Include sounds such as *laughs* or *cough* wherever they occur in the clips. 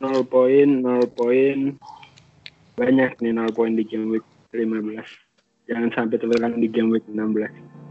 0 poin, 0 poin. Banyak nih 0 poin di game week 15. Jangan sampai terulang di game week 16.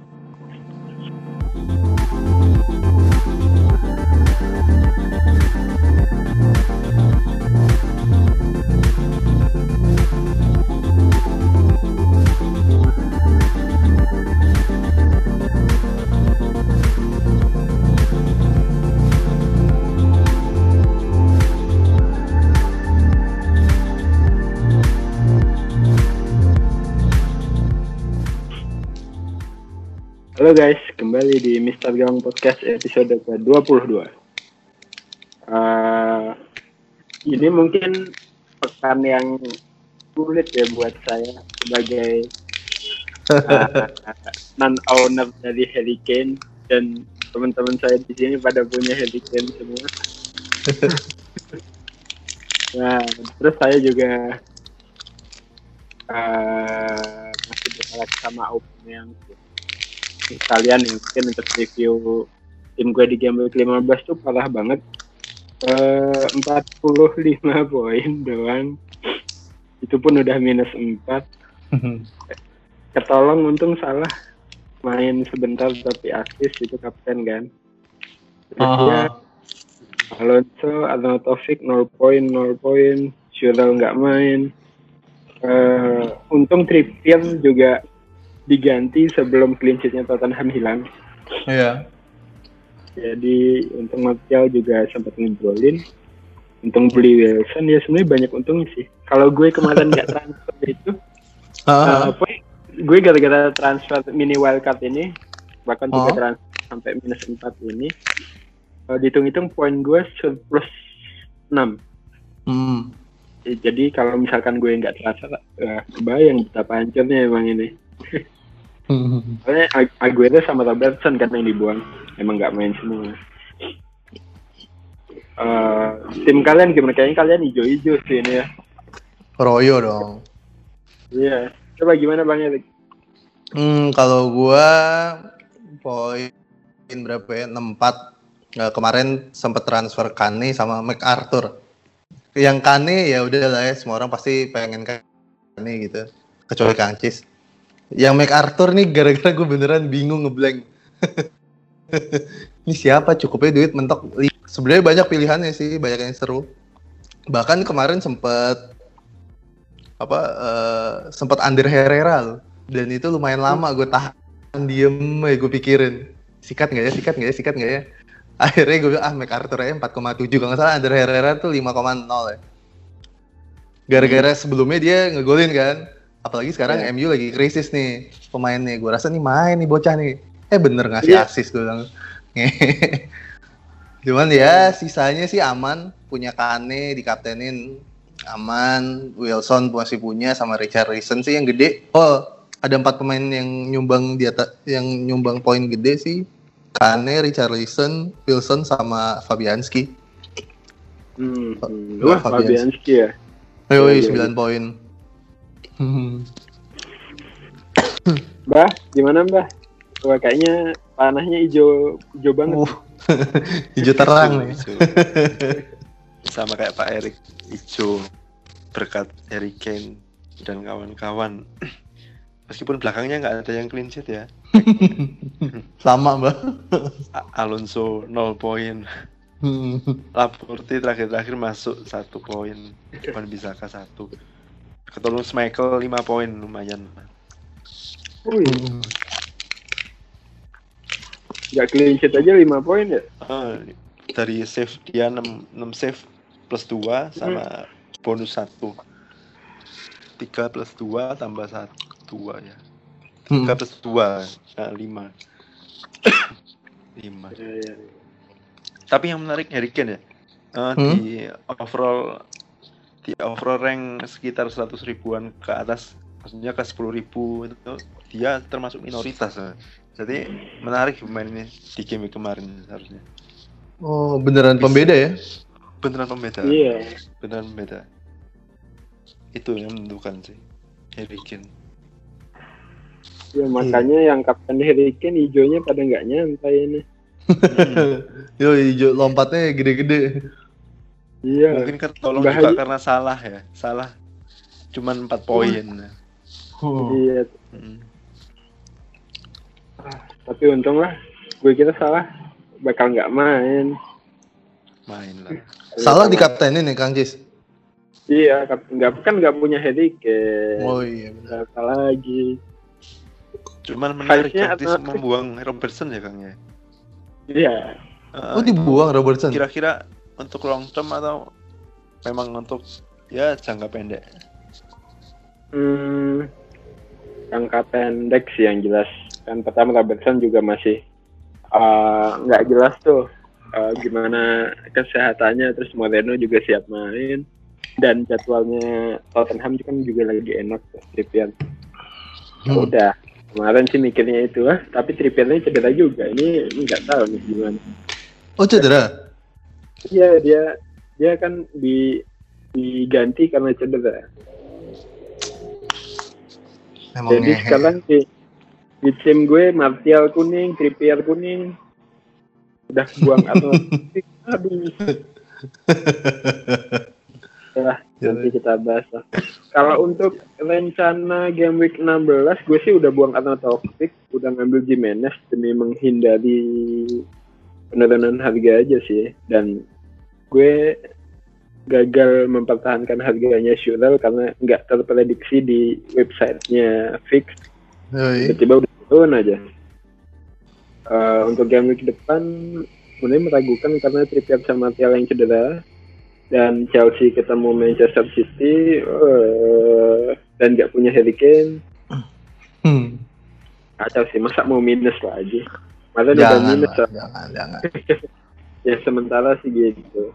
Halo guys, kembali di Mr. Gawang Podcast episode ke-22. Uh, ini mungkin pekan yang sulit ya buat saya sebagai uh, non-owner dari Harry Kane dan teman-teman saya di sini pada punya Harry Kane semua. nah, terus saya juga uh, masih bersalah sama Aubameyang sekalian nih mungkin untuk review tim gue di game week 15 tuh parah banget. Uh, 45 poin doang. Itu pun udah minus 4 ketolong untung salah. Main sebentar tapi aktif itu kapten kan. Terus uh. ya Alonso atau Taufik 0 poin 0 poin. Syurel nggak main. Uh, untung Trippier juga diganti sebelum clean sheet-nya Tottenham hilang. Iya. Jadi untung Martial juga sempat ngegolin. Untung beli Wilson ya sebenarnya banyak untungnya sih. Kalau gue kemarin nggak transfer itu, uh, apa? Gue gara-gara transfer mini wildcard ini, bahkan juga uh. transfer sampai minus 4 ini, uh, dihitung-hitung poin gue surplus 6. Hmm. Jadi kalau misalkan gue nggak transfer, uh, kebayang betapa hancurnya emang ini. *laughs* Soalnya Aguero sama Robertson kan yang dibuang. Emang nggak main semua. Uh, tim kalian gimana? Kayaknya kalian hijau-hijau sih ini ya. Royo dong. Iya. Yeah. Coba gimana Bang Erik? Hmm, kalau gua poin berapa ya? 64. Nah, kemarin sempat transfer Kane sama MacArthur. Yang Kane ya udah lah ya, semua orang pasti pengen Kane gitu. Kecuali Kang Cis yang MacArthur nih gara-gara gue beneran bingung ngeblank. *laughs* ini siapa cukupnya duit mentok. Sebenarnya banyak pilihannya sih, banyak yang seru. Bahkan kemarin sempet apa uh, sempet Under Herrera. Dan itu lumayan lama gue tahan diem ya gue pikirin. Sikat nggak ya, sikat nggak ya, sikat nggak ya. Akhirnya gue bilang, ah MacArthur aja 4,7. Kalau nggak salah Under Herrera tuh 5,0 ya. Gara-gara sebelumnya dia ngegolin kan apalagi sekarang yeah. MU lagi krisis nih pemainnya gue rasa nih main nih bocah nih eh bener ngasih yeah. asis gue bilang *laughs* cuman ya sisanya sih aman punya Kane dikaptenin aman Wilson masih punya sama Richard Reason sih yang gede oh ada empat pemain yang nyumbang di atas yang nyumbang poin gede sih Kane, Richard Reason, Wilson sama Fabianski. Hmm, Wah, Fabianski ya. Ayo, iya, iya, sembilan poin. *laughs* Mbah, gimana Mbah? Wah, kayaknya panahnya hijau hijau banget. Uh, *laughs* hijau terang nih. *laughs* Sama kayak Pak Erik, hijau berkat Harry Kane dan kawan-kawan. *clears throat* Meskipun belakangnya nggak ada yang clean sheet ya. Sama mbak. Alonso 0 poin. Laporti terakhir-terakhir masuk satu poin. Cuma bisa ke satu. Ketolong Michael 5 poin lumayan. Wih. Hmm. Gak clean sheet aja 5 poin ya? Uh, dari save dia 6, 6 save plus 2 sama hmm. bonus 1. 3 plus 2 tambah 1 2 ya. 3 hmm. plus 2 nah 5. 5. Ya, ya, ya. Tapi yang menarik Harry Kane ya. Uh, hmm? di overall di overall rank sekitar 100 ribuan ke atas maksudnya ke 10 ribu itu dia termasuk minoritas. Jadi menarik pemain ini di game kemarin harusnya oh beneran Bisa. pembeda ya? Beneran pembeda. Iya. Beneran pembeda. Itu yang menentukan sih Harry Kane. Ya makanya hmm. yang kapten Harry Kane hijaunya pada nggak nyantai ini. Hmm. *laughs* yo hijau lompatnya gede-gede Iya. Mungkin ketolong Bahaya. juga karena salah ya. Salah. Cuman 4 poin. Hmm. Iya. Hmm. Tapi untung lah. Gue kira salah bakal nggak main. Main lah. Salah di kaptenin nih Kang Cis. Iya, nggak kan nggak punya Harry Kane. Oh iya benar. Nggak salah lagi. Cuman menarik Harusnya Curtis membuang Robertson ya Kang ya. Iya. Ah, Oh dibuang Robertson. Kira-kira untuk long term atau memang untuk ya jangka pendek? Hmm, jangka pendek sih yang jelas. Kan pertama Robertson juga masih uh, nggak jelas tuh uh, gimana kesehatannya. Terus Moreno juga siap main. Dan jadwalnya Tottenham kan juga lagi enak Trippier. Hmm. Udah, kemarin sih mikirnya itu lah. Tapi Trippiernya cedera juga. Ini nggak tahu nih gimana. Oh cedera. Iya dia dia kan di diganti karena cedera. Emang Jadi ngehe. sekarang di di tim gue Martial kuning, Trippier kuning, udah buang *laughs* atau aduh. *laughs* Ya, nanti kita bahas lah. Kalau untuk rencana game week 16, gue sih udah buang Arnautovic, udah ngambil Jimenez demi menghindari penurunan harga aja sih. Dan gue gagal mempertahankan harganya Shurel karena nggak terprediksi di websitenya fix tiba-tiba udah turun aja. Eh, untuk game week depan, mulai meragukan karena Trippier sama Martial yang cedera dan Chelsea ketemu Manchester City eh, dan nggak punya Harry Kane. Hmm. Kacau sih, masa mau minus lagi? Masa udah Jangan, minus lah, lah. jangan, jangan. *laughs* Ya sementara sih gitu.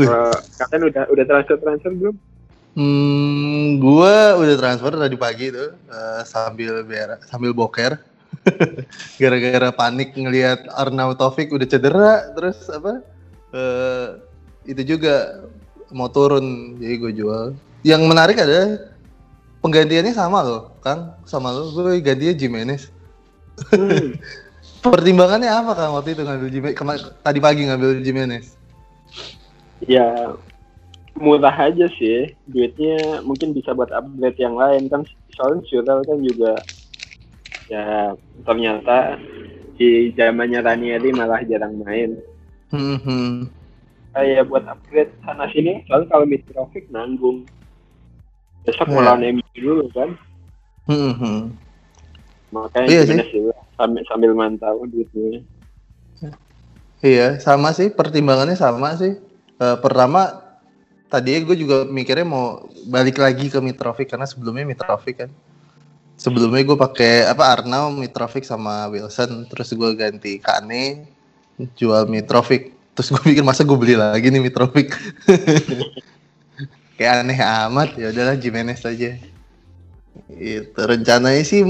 Eh, kalian udah udah transfer transfer belum? Hmm, gua udah transfer tadi pagi tuh eh, sambil biar sambil boker. *laughs* Gara-gara panik ngelihat Arnautovic udah cedera terus apa? eh itu juga mau turun jadi gue jual. Yang menarik ada penggantiannya sama loh, Kang, sama lo. Gue gantinya Jimenez. Hmm. *laughs* Pertimbangannya apa Kang waktu itu ngambil Jimenez? tadi pagi ngambil Jimenez. ya murah aja sih duitnya mungkin bisa buat upgrade yang lain kan soalnya Shurel kan juga ya ternyata di zamannya Ranieri malah jarang main Hmm, hmm. kayak buat upgrade sana sini soalnya kalau Mitrovic nanggung besok Ya. mau lawan MU dulu kan Hmm, hmm. makanya Iya sih. Jimenez juga sambil sambil mantau duitnya Iya, sama sih pertimbangannya sama sih. Eh, pertama tadi gue juga mikirnya mau balik lagi ke Mitrovic karena sebelumnya Mitrovic kan. Sebelumnya gue pakai apa Arnau, Mitrovic sama Wilson, terus gue ganti Kane, jual Mitrovic. Terus gue pikir masa gue beli lagi nih Mitrovic. *laughs* Kayak aneh amat ya udahlah Jimenez aja. Itu rencananya sih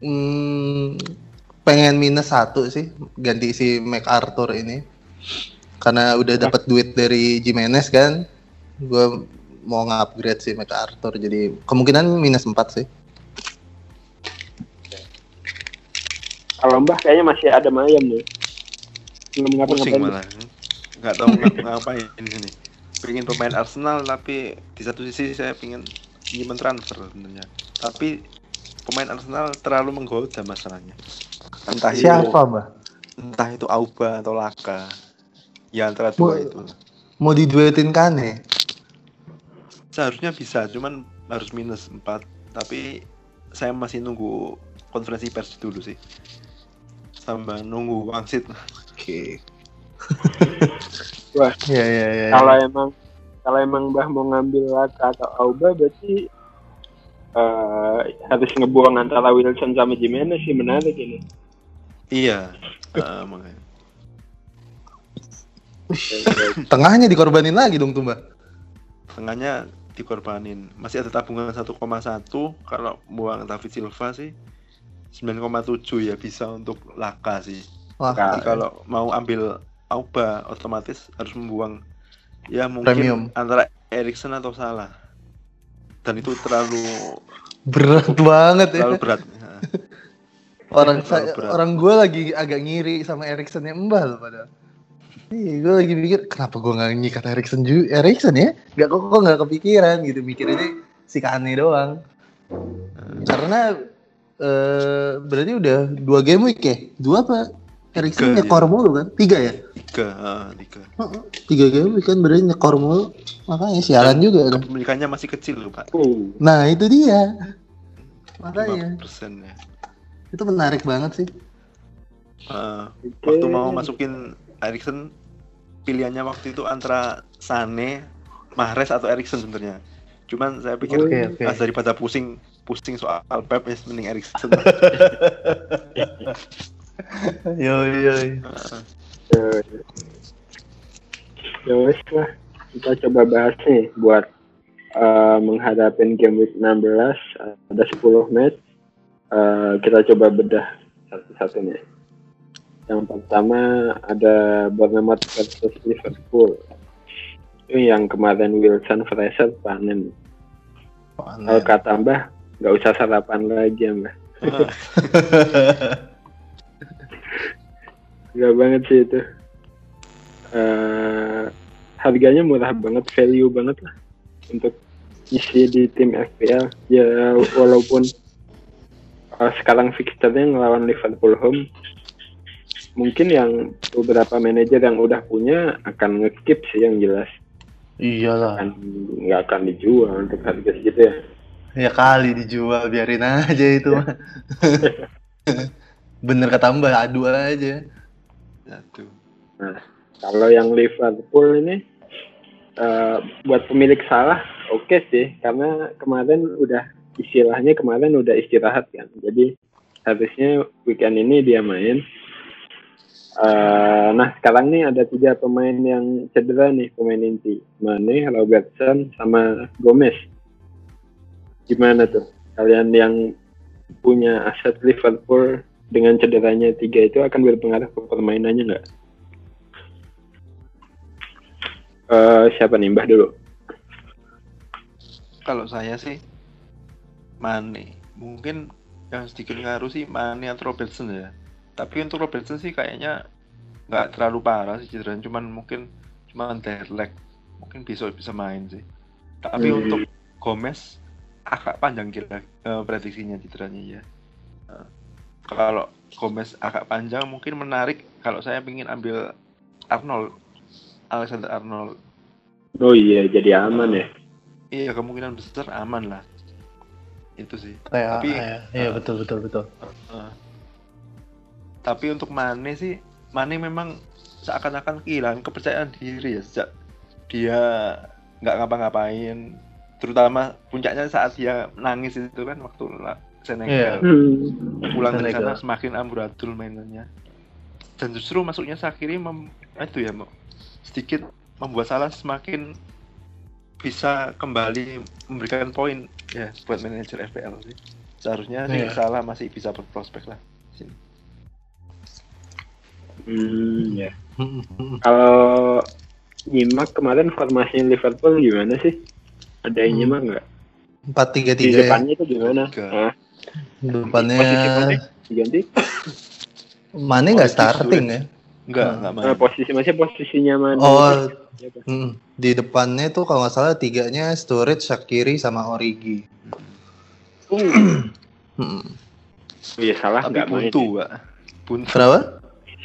mm, pengen minus satu sih ganti si MacArthur ini karena udah dapat duit dari Jimenez kan gue mau nge-upgrade si MacArthur jadi kemungkinan minus 4 sih kalau Mbah kayaknya masih ada mayam nih Pusing ngapa-ngapain malah. Nggak tahu ngap- ngapain ini. Pengen pemain Arsenal tapi di satu sisi saya pengen ingin transfer sebenarnya. Tapi pemain Arsenal terlalu menggoda masalahnya. Entah itu mbak entah itu Auba atau Laka. Ya antara dua Mau- itu. mau diduetin Kane Seharusnya bisa, cuman harus minus 4. Tapi saya masih nunggu konferensi pers dulu sih. Sama nunggu wangsit. oke Wah. ya ya ya kalau emang kalau emang Mbah mau ngambil Laka atau Auba berarti eh, harus ngebuang antara Wilson sama Jimenez sih menarik ini. Iya. eh, makanya. *laughs* tengahnya dikorbanin lagi dong tuh mbak tengahnya dikorbanin masih ada tabungan 1,1 kalau buang David Silva sih 9,7 ya bisa untuk Laka sih wah Jadi kalau mau ambil Auba otomatis harus membuang ya mungkin Premium. antara Erikson atau Salah dan itu terlalu berat banget ya terlalu berat Nah, *laughs* orang terlalu saya, berat. orang gue lagi agak ngiri sama Erikson yang loh padahal Iya, gue lagi mikir kenapa gue nggak nyikat Erikson juga Erikson ya? Gak kok kok nggak kepikiran gitu mikirnya si Kane doang. Karena eh berarti udah dua game week ya? Dua apa? Erikson Tiga, nyekor mulu kan? Tiga ya? Tiga, ah, tiga. Heeh, Tiga game kan berarti nyekor mulu. Makanya siaran juga kan. Kepemilikannya masih kecil loh pak. Oh, Nah itu dia. Makanya persen ya. itu menarik banget sih. Ah, oke. waktu mau masukin Erikson pilihannya waktu itu antara Sane, Mahrez atau Erikson sebenarnya. Cuman saya pikir oke. ah, daripada pusing pusing soal Pep ya mending Erikson. *laughs* *laughs* Yo yo. Eh, Ya wes lah, kita coba bahas nih buat eh, menghadapin game week 16 ada 10 match. Eh, kita coba bedah satu-satunya. Yang pertama ada Bournemouth versus Liverpool. Itu yang kemarin Wilson Fraser panen. Kalau kata Mbah, nggak usah sarapan lagi Mbah. *laughs* *laughs* Gak banget sih itu. Eh harganya murah banget, value banget lah untuk isi di tim FPL. Ya walaupun eh, sekarang fixturenya ngelawan Liverpool home, mungkin yang beberapa manajer yang udah punya akan ngekip sih yang jelas. Iyalah. Kan nggak akan dijual untuk harga segitu ya. Ya kali dijual biarin aja itu mah. *laughs* Bener kata Mbak adu aja. Satu. Kalau yang Liverpool ini eh, buat pemilik salah oke sih karena kemarin udah istilahnya kemarin udah istirahat kan. Jadi harusnya weekend ini dia main. Eh, nah sekarang nih ada tiga pemain yang cedera nih pemain inti Mane, Robertson, sama Gomez. Gimana tuh kalian yang punya aset Liverpool dengan cederanya tiga itu akan berpengaruh ke permainannya nggak? Eh, siapa nih Mbah dulu? Kalau saya sih Mane. Mungkin yang sedikit ngaruh sih Mane atau Robertson ya. Tapi untuk Robertson sih kayaknya nggak terlalu parah sih cedera, cuman mungkin cuman leg. Mungkin besok bisa main sih. Tapi Hmm. untuk Gomez agak panjang kira eh, prediksinya cederanya ya. Kalau Gomez agak panjang mungkin menarik kalau saya ingin ambil Arnold Alexander Arnold Oh iya, jadi aman ya. iya kemungkinan besar aman lah itu sih Kayak Tapi- ya, iya betul betul betul. Eh, tapi untuk Mane sih Mane memang seakan-akan kehilangan kepercayaan diri ya sejak dia nggak ngapa-ngapain terutama puncaknya saat dia nangis itu kan waktu Senegal Hmm. pulang dari Senegal. sana semakin amburadul mainannya dan justru masuknya Sakiri mem, itu ya sedikit membuat salah semakin bisa kembali memberikan poin ya buat manajer FPL sih seharusnya sih Iya. salah masih bisa berprospek lah sini Hmm, ya. Hmm. *laughs* Kalau nyimak kemarin formasinya Liverpool gimana sih? Ada yang Hmm. nyimak nggak? Empat tiga Di tiga ya. depannya itu gimana? Tiga. Depannya Mane diganti? Mane nggak starting ya. enggak Hmm. enggak main Nah, posisi masih posisinya mana? Oh, hmm. di depannya tuh kalau nggak salah tiganya Sturridge, Shakiri sama Origi. Hmm. Oh iya salah tapi nggak main. buntu pak buntu Kenapa?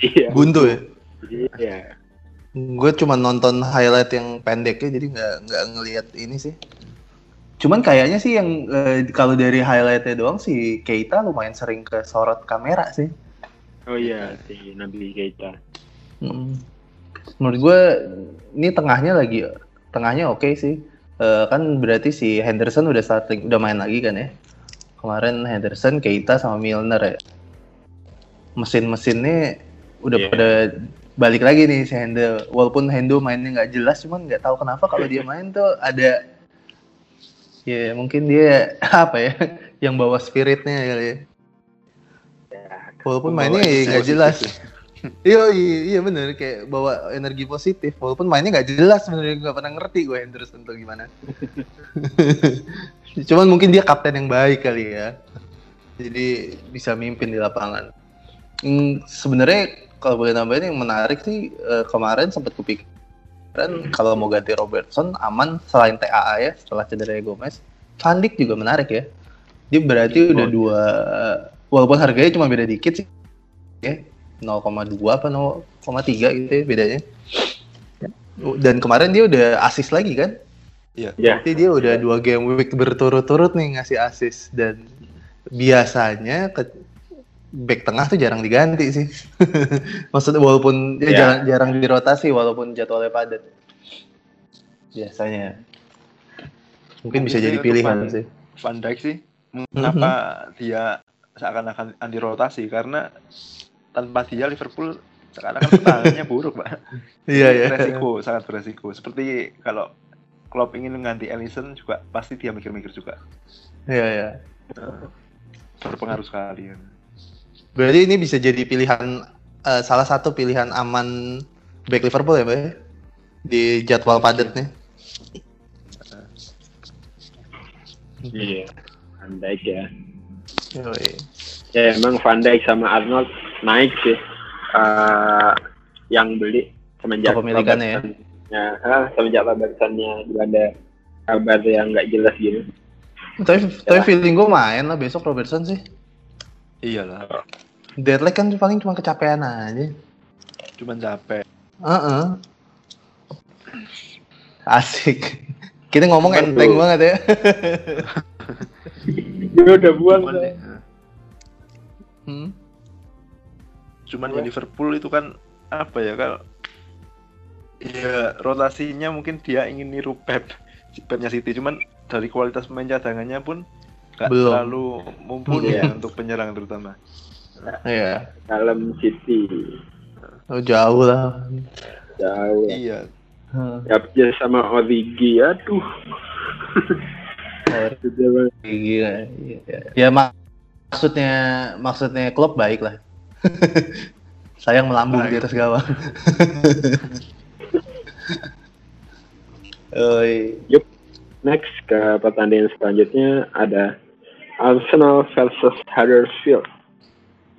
Iya. Buntu ya. Iya. Gue cuma nonton highlight yang pendeknya jadi nggak nggak ngelihat ini sih. Cuman kayaknya sih yang eh, kalau dari highlightnya doang si Keita lumayan sering ke sorot kamera sih. Oh iya si Nabi Keita. Mm. Menurut gue ini tengahnya lagi tengahnya oke sih. Eh, kan berarti si Henderson udah starting udah main lagi kan ya. Kemarin Henderson, Keita sama Milner ya. Mesin-mesinnya udah Iya. pada balik lagi nih si Hendo. Walaupun Hendo mainnya nggak jelas, cuman nggak tahu kenapa kalau dia main tuh ada ya mungkin dia *laughs* apa ya yang bawa spiritnya kali ya. Walaupun mainnya ya nggak jelas. *laughs* Iya, iya, iya bener kayak bawa energi positif. Walaupun mainnya nggak jelas sebenarnya nggak pernah ngerti gue Henderson tuh gimana. *laughs* Cuman mungkin dia kapten yang baik kali ya. Jadi bisa mimpin di lapangan. Hmm, sebenarnya kalau boleh nambahin yang menarik sih eh, kemarin sempat kepikiran kalau mau ganti Robertson aman selain TAA ya setelah cedera Gomez. Van Dijk juga menarik ya. Dia berarti udah dua walaupun harganya cuma beda dikit sih ya 0,2 apa 0,3 gitu ya bedanya. Dan kemarin dia udah asis lagi kan? Iya. Ya, Berarti dia udah dua game week berturut-turut nih ngasih asis dan biasanya ke back tengah tuh jarang diganti sih. *laughs* Maksudnya walaupun ya, Ya. jarang jarang dirotasi walaupun jadwalnya padat. Biasanya. Mungkin bisa Tapi jadi pilihan Van- sih. Van Dijk sih mengapa dia seakan-akan anti rotasi karena tanpa dia Liverpool seakan-akan pertahanannya *laughs* buruk pak Iya ya. resiko sangat beresiko seperti kalau Klopp ingin mengganti Alisson juga pasti dia mikir-mikir juga Iya ya. berpengaruh sekali ya. Berarti ini bisa jadi pilihan eh, salah satu pilihan aman back Liverpool ya, Mbak? ya? Di jadwal padat nih. iya. Van Dijk ya. Yoi. Ya emang Van Dijk sama Arnold naik sih. Eh, yang beli semenjak Kepemilikannya ya? Ya, ah, semenjak juga ada kabar yang nggak jelas gitu. Tapi tapi feeling gue main lah besok Robertson sih. Iyalah Deadline kan paling cuma kecapean aja. cuman capek Heeh. Asik. Kita ngomong enteng banget ya. *laughs* Dia udah buang. cuman, saya. Hmm. cuman ya Liverpool itu kan apa ya kalau ya rotasinya mungkin dia ingin niru Pep Pepnya City cuman dari kualitas pemain cadangannya pun nggak Belum. terlalu mumpuni Iya. ya untuk penyerang terutama Iya. Dalam City Oh, jauh lah. jauh. iya Hmm. Ya sama Origi, aduh. Sudah banget. Gila. Iya. Ya mak- maksudnya maksudnya klub baik lah. *laughs* Sayang melambung di atas gawang. *laughs* Oi. Next ke pertandingan selanjutnya ada Arsenal versus Huddersfield.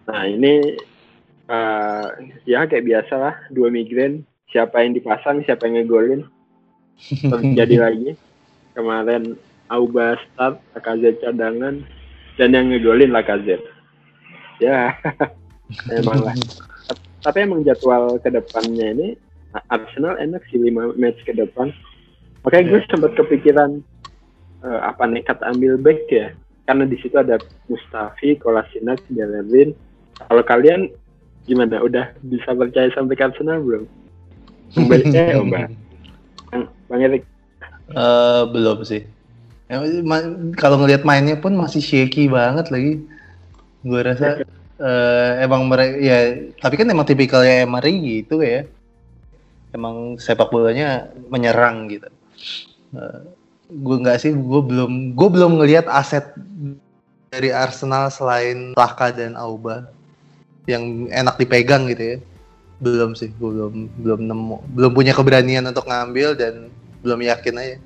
Nah ini eh, ya kayak biasa lah dua migrain. Siapa yang dipasang, siapa yang ngegolin. Terjadi *laughs* lagi. Kemarin Auba start, Lacazette cadangan, dan yang ngegolin Lacazette. Ya, *laughs* emang lah. Tapi emang jadwal ke depannya ini Arsenal enak sih 5 match ke depan. Makanya gue sempat kepikiran eh, apa nekat ambil back ya. Karena di situ ada Mustafi, Kolasinac, Bellerin. Kalau kalian gimana? Udah bisa percaya sampai ke Arsenal belum? Oh, *laughs* Mbak. Bang- Bang Erik, Eh, belum sih. Ya, kalau ngelihat mainnya pun masih shaky banget lagi. Gue rasa eh, emang mereka ya, tapi kan emang tipikalnya Emery gitu ya. Emang sepak bolanya menyerang gitu. Gue nggak sih, gue belum, gue belum ngelihat aset dari Arsenal selain Laka dan Auba yang enak dipegang gitu ya. Belum sih, gue belum belum nemu, belum punya keberanian untuk ngambil dan belum yakin aja.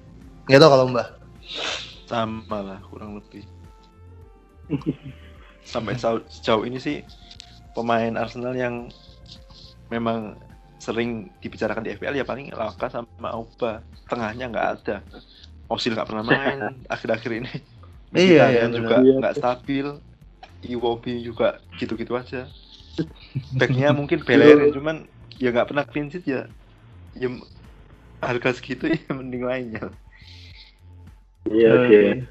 Nggak tau kalau Mbak. sama lah kurang lebih sampai sejauh ini sih pemain Arsenal yang memang sering dibicarakan di FPL ya paling Laka sama Auba tengahnya nggak ada Osil nggak pernah main akhir-akhir ini. *laughs* Iya, iya, Mkhitaryan juga nggak stabil Iwobi juga gitu-gitu aja. Backnya *laughs* mungkin Bellerin cuman ya nggak pernah clean sheet ya. Ya harga segitu ya *laughs* mending lainnya. Iya sih.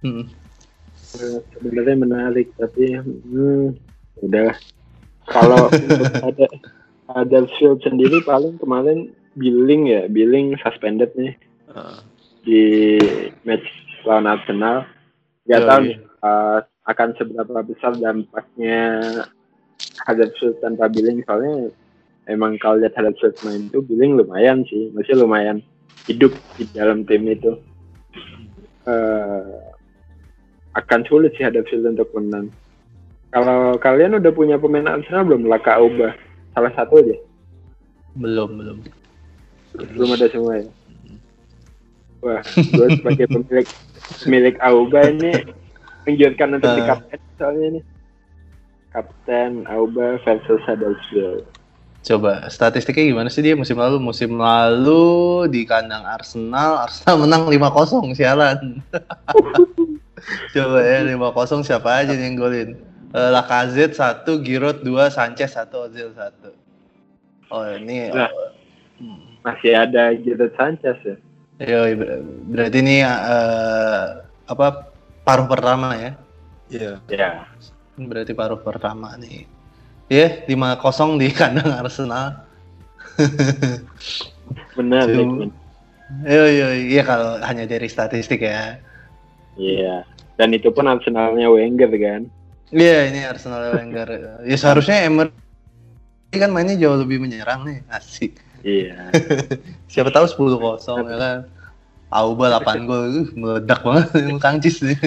Hmm. Eh, Sebenarnya menarik, tapi hmm, udah. Kalau ada ada Field sendiri paling kemarin billing ya, billing suspended nih. Eh, di match lawan Arsenal. Gak Oh, tahu iya. eh, akan seberapa besar dampaknya Huddersfield tanpa billing soalnya emang kalau lihat Huddersfield main itu billing lumayan sih, masih lumayan hidup di dalam tim itu. Eh, akan sulit sih Huddersfield untuk menang. Kalau kalian udah punya pemain Arsenal belum? Laka Auba, salah satu aja. Belum, belum. Belum ada semua ya. Wah, gue sebagai pemilik pemilik Auba ini menjadikan untuk di Ah. kapten soalnya ini. Kapten Auba versus Huddersfield. Coba statistiknya gimana sih dia musim lalu? Musim lalu di kandang Arsenal, Arsenal menang 5-0 sialan. *laughs* Coba ya 5-0 siapa aja yang golin? Uh, Lacazette 1, Giroud 2, Sanchez 1, Ozil 1. Oh ini Nah. Masih ada Giroud Sanchez ya. Yo, ber- berarti ini eh, apa paruh pertama ya? Iya. Ya. Berarti paruh pertama nih. Ya, 5-0 di kandang Arsenal. *laughs* Benar, Lekman. Yo yo, iya kalau hanya dari statistik ya. Iya. Dan itu pun Arsenalnya Wenger kan. Iya, ini Arsenal Wenger. ya seharusnya Emery kan mainnya jauh lebih menyerang nih, asik. Iya. *laughs* Siapa tahu 10-0 ya kan. Auba 8 gol, uh, meledak banget *laughs* emang Kang Cis nih.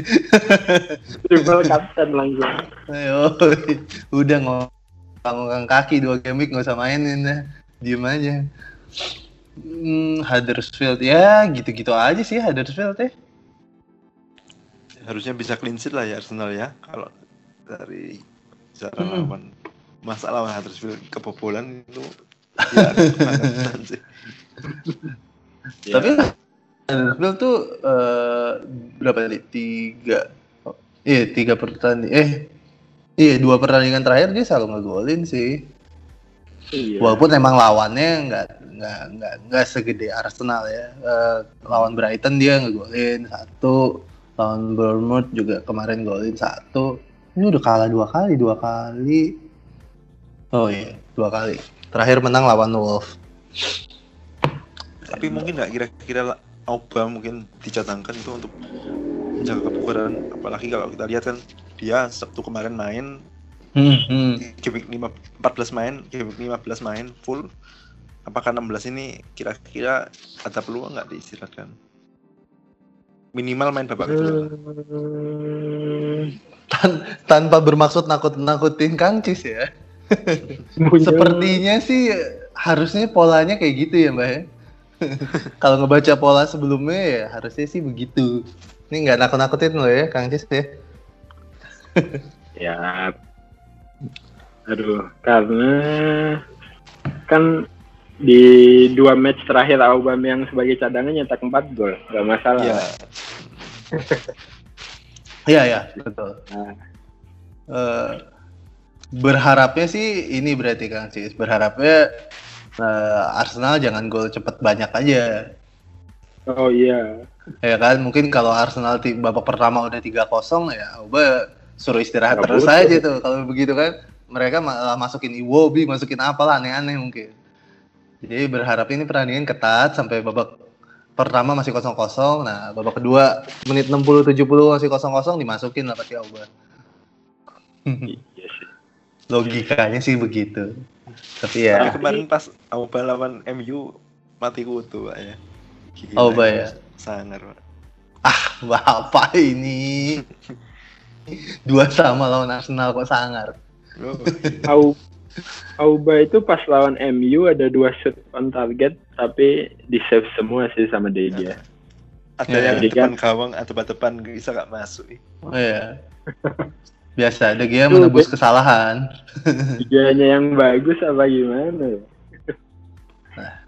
Triple captain langsung. Ayo, *laughs* udah ngomong kaki dua game week nggak usah mainin dah. Diem aja. Hmm, Huddersfield ya gitu-gitu aja sih Huddersfield ya. Harusnya bisa clean sheet lah ya Arsenal ya. Kalau dari cara Hmm. lawan masa lawan Huddersfield kebobolan itu ya *laughs* sih. Ya. Tapi Huddersfield tuh eh, berapa nih? Tiga. oh, iya tiga pertandingan. Eh iya dua pertandingan terakhir dia selalu ngegolin sih. Iya. Walaupun emang lawannya nggak nggak nggak nggak segede Arsenal ya. Eh, lawan Brighton dia ngegolin satu, lawan Bournemouth juga kemarin golin satu. Ini udah kalah dua kali, dua kali. Oh iya, dua kali. Terakhir menang lawan Wolves. Tapi mungkin nggak kira-kira Auba mungkin dicadangkan itu untuk menjaga kebugaran apalagi kalau kita lihat kan dia Sabtu kemarin main Hmm, hmm. game week 5 14 main, game week 15 main full. Apakah 16 ini kira-kira ada peluang nggak diistirahatkan? Minimal main babak kedua. Hmm. Tan- tanpa bermaksud nakut-nakutin Kang Cis ya. Sepertinya sih harusnya polanya kayak gitu ya Mbak ya. *laughs* Kalau ngebaca pola sebelumnya ya harusnya sih begitu. Ini nggak nakut-nakutin loh ya Kang Cis ya. Ya. Aduh, karena kan di dua match terakhir Aubameyang sebagai cadangan nyetak 4 gol, nggak masalah. Iya. *laughs* Iya ya betul. Nah, Eh, berharapnya sih ini berarti Kang Cis. Berharapnya eh, Arsenal jangan gol cepet banyak aja. oh iya, Ya kan, mungkin kalau Arsenal di babak pertama udah 3-0 ya Uba suruh istirahat Nggak terus butuh. aja tuh. Kalau begitu kan mereka malah masukin Iwobi, masukin apalah aneh-aneh mungkin. Jadi berharap ini pertandingan ketat sampai babak pertama masih 0-0. Nah, babak kedua menit 60 70 masih 0-0 dimasukin lah pasti Auba. *laughs* Logikanya sih begitu. Tapi ya Tapi kemarin pas Auba lawan MU mati kutu Pak ya. Gila, Auba itu ya? Sangar Pak. apa ini? Dua sama lawan Arsenal kok sangar. Oh, Au Auba itu pas lawan MU ada dua shoot on target tapi di save semua sih sama Deja. ada Ya, yang depan kan- gawang atau depan bisa nggak masuk. Oh iya. *laughs* Biasa, De Gea Itu menebus kesalahan. Liganya yang bagus apa gimana?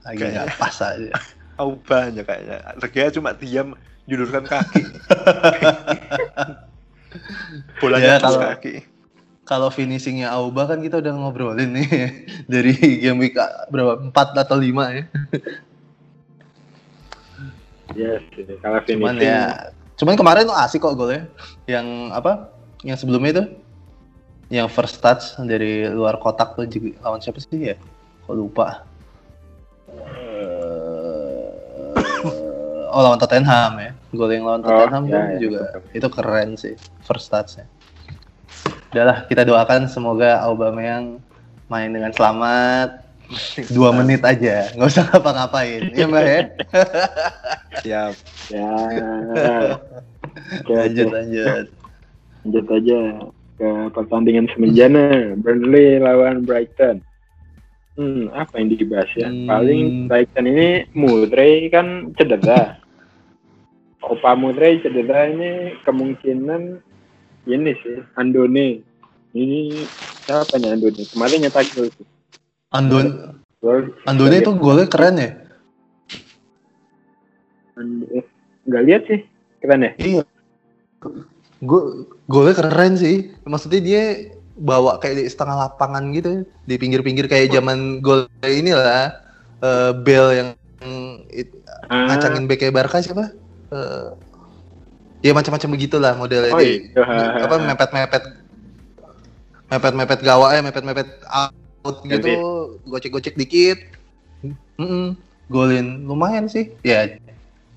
Lagi Kayaknya. nggak pas aja. Auba aja kayaknya. Regea cuma diam judurkan kaki. Ya, *laughs* Bolanya atas kalau- kaki. Kalau finishingnya Auba kan kita udah ngobrolin nih *laughs* dari game week ah, berapa? 4 atau 5 ya. Iya sih, kalau finishing. Cuman ya, cuman kemarin tuh asik kok golnya. Yang apa? Yang sebelumnya itu yang first touch dari luar kotak tuh juga lawan siapa sih ya? Kok lupa. Eh, oh lawan Tottenham ya. Gol yang lawan Oh, Tottenham ya, tuh ya, juga betul. itu keren sih first touch-nya. Udahlah kita doakan semoga Aubameyang main dengan selamat dua menit aja nggak usah ngapa-ngapain ya mbak ya *laughs* Siap. *laughs* Ya. Lanjut lanjut lanjut aja ke pertandingan semenjana Burnley lawan Brighton. Hmm, apa yang dibahas ya? Hmm. Paling Brighton ini Murray kan cedera. Opa Murray cedera ini kemungkinan ini sih Andone. Ini siapa nih Andone? Kemarin nyetak gol tuh. Andon Gol Andone itu golnya keren ya. eh, nggak lihat sih keren ya Iya. Gue golnya keren sih. Maksudnya dia bawa kayak di setengah lapangan gitu di pinggir-pinggir kayak zaman gol inilah eh Bell yang it- Ah, ngacangin bek Barca siapa? Eh, ya macam-macam begitulah modelnya Oh, dia. iya. Apa mepet-mepet mepet-mepet gawak ya mepet-mepet out gitu gocek-gocek dikit Mm-mm, golin lumayan sih ya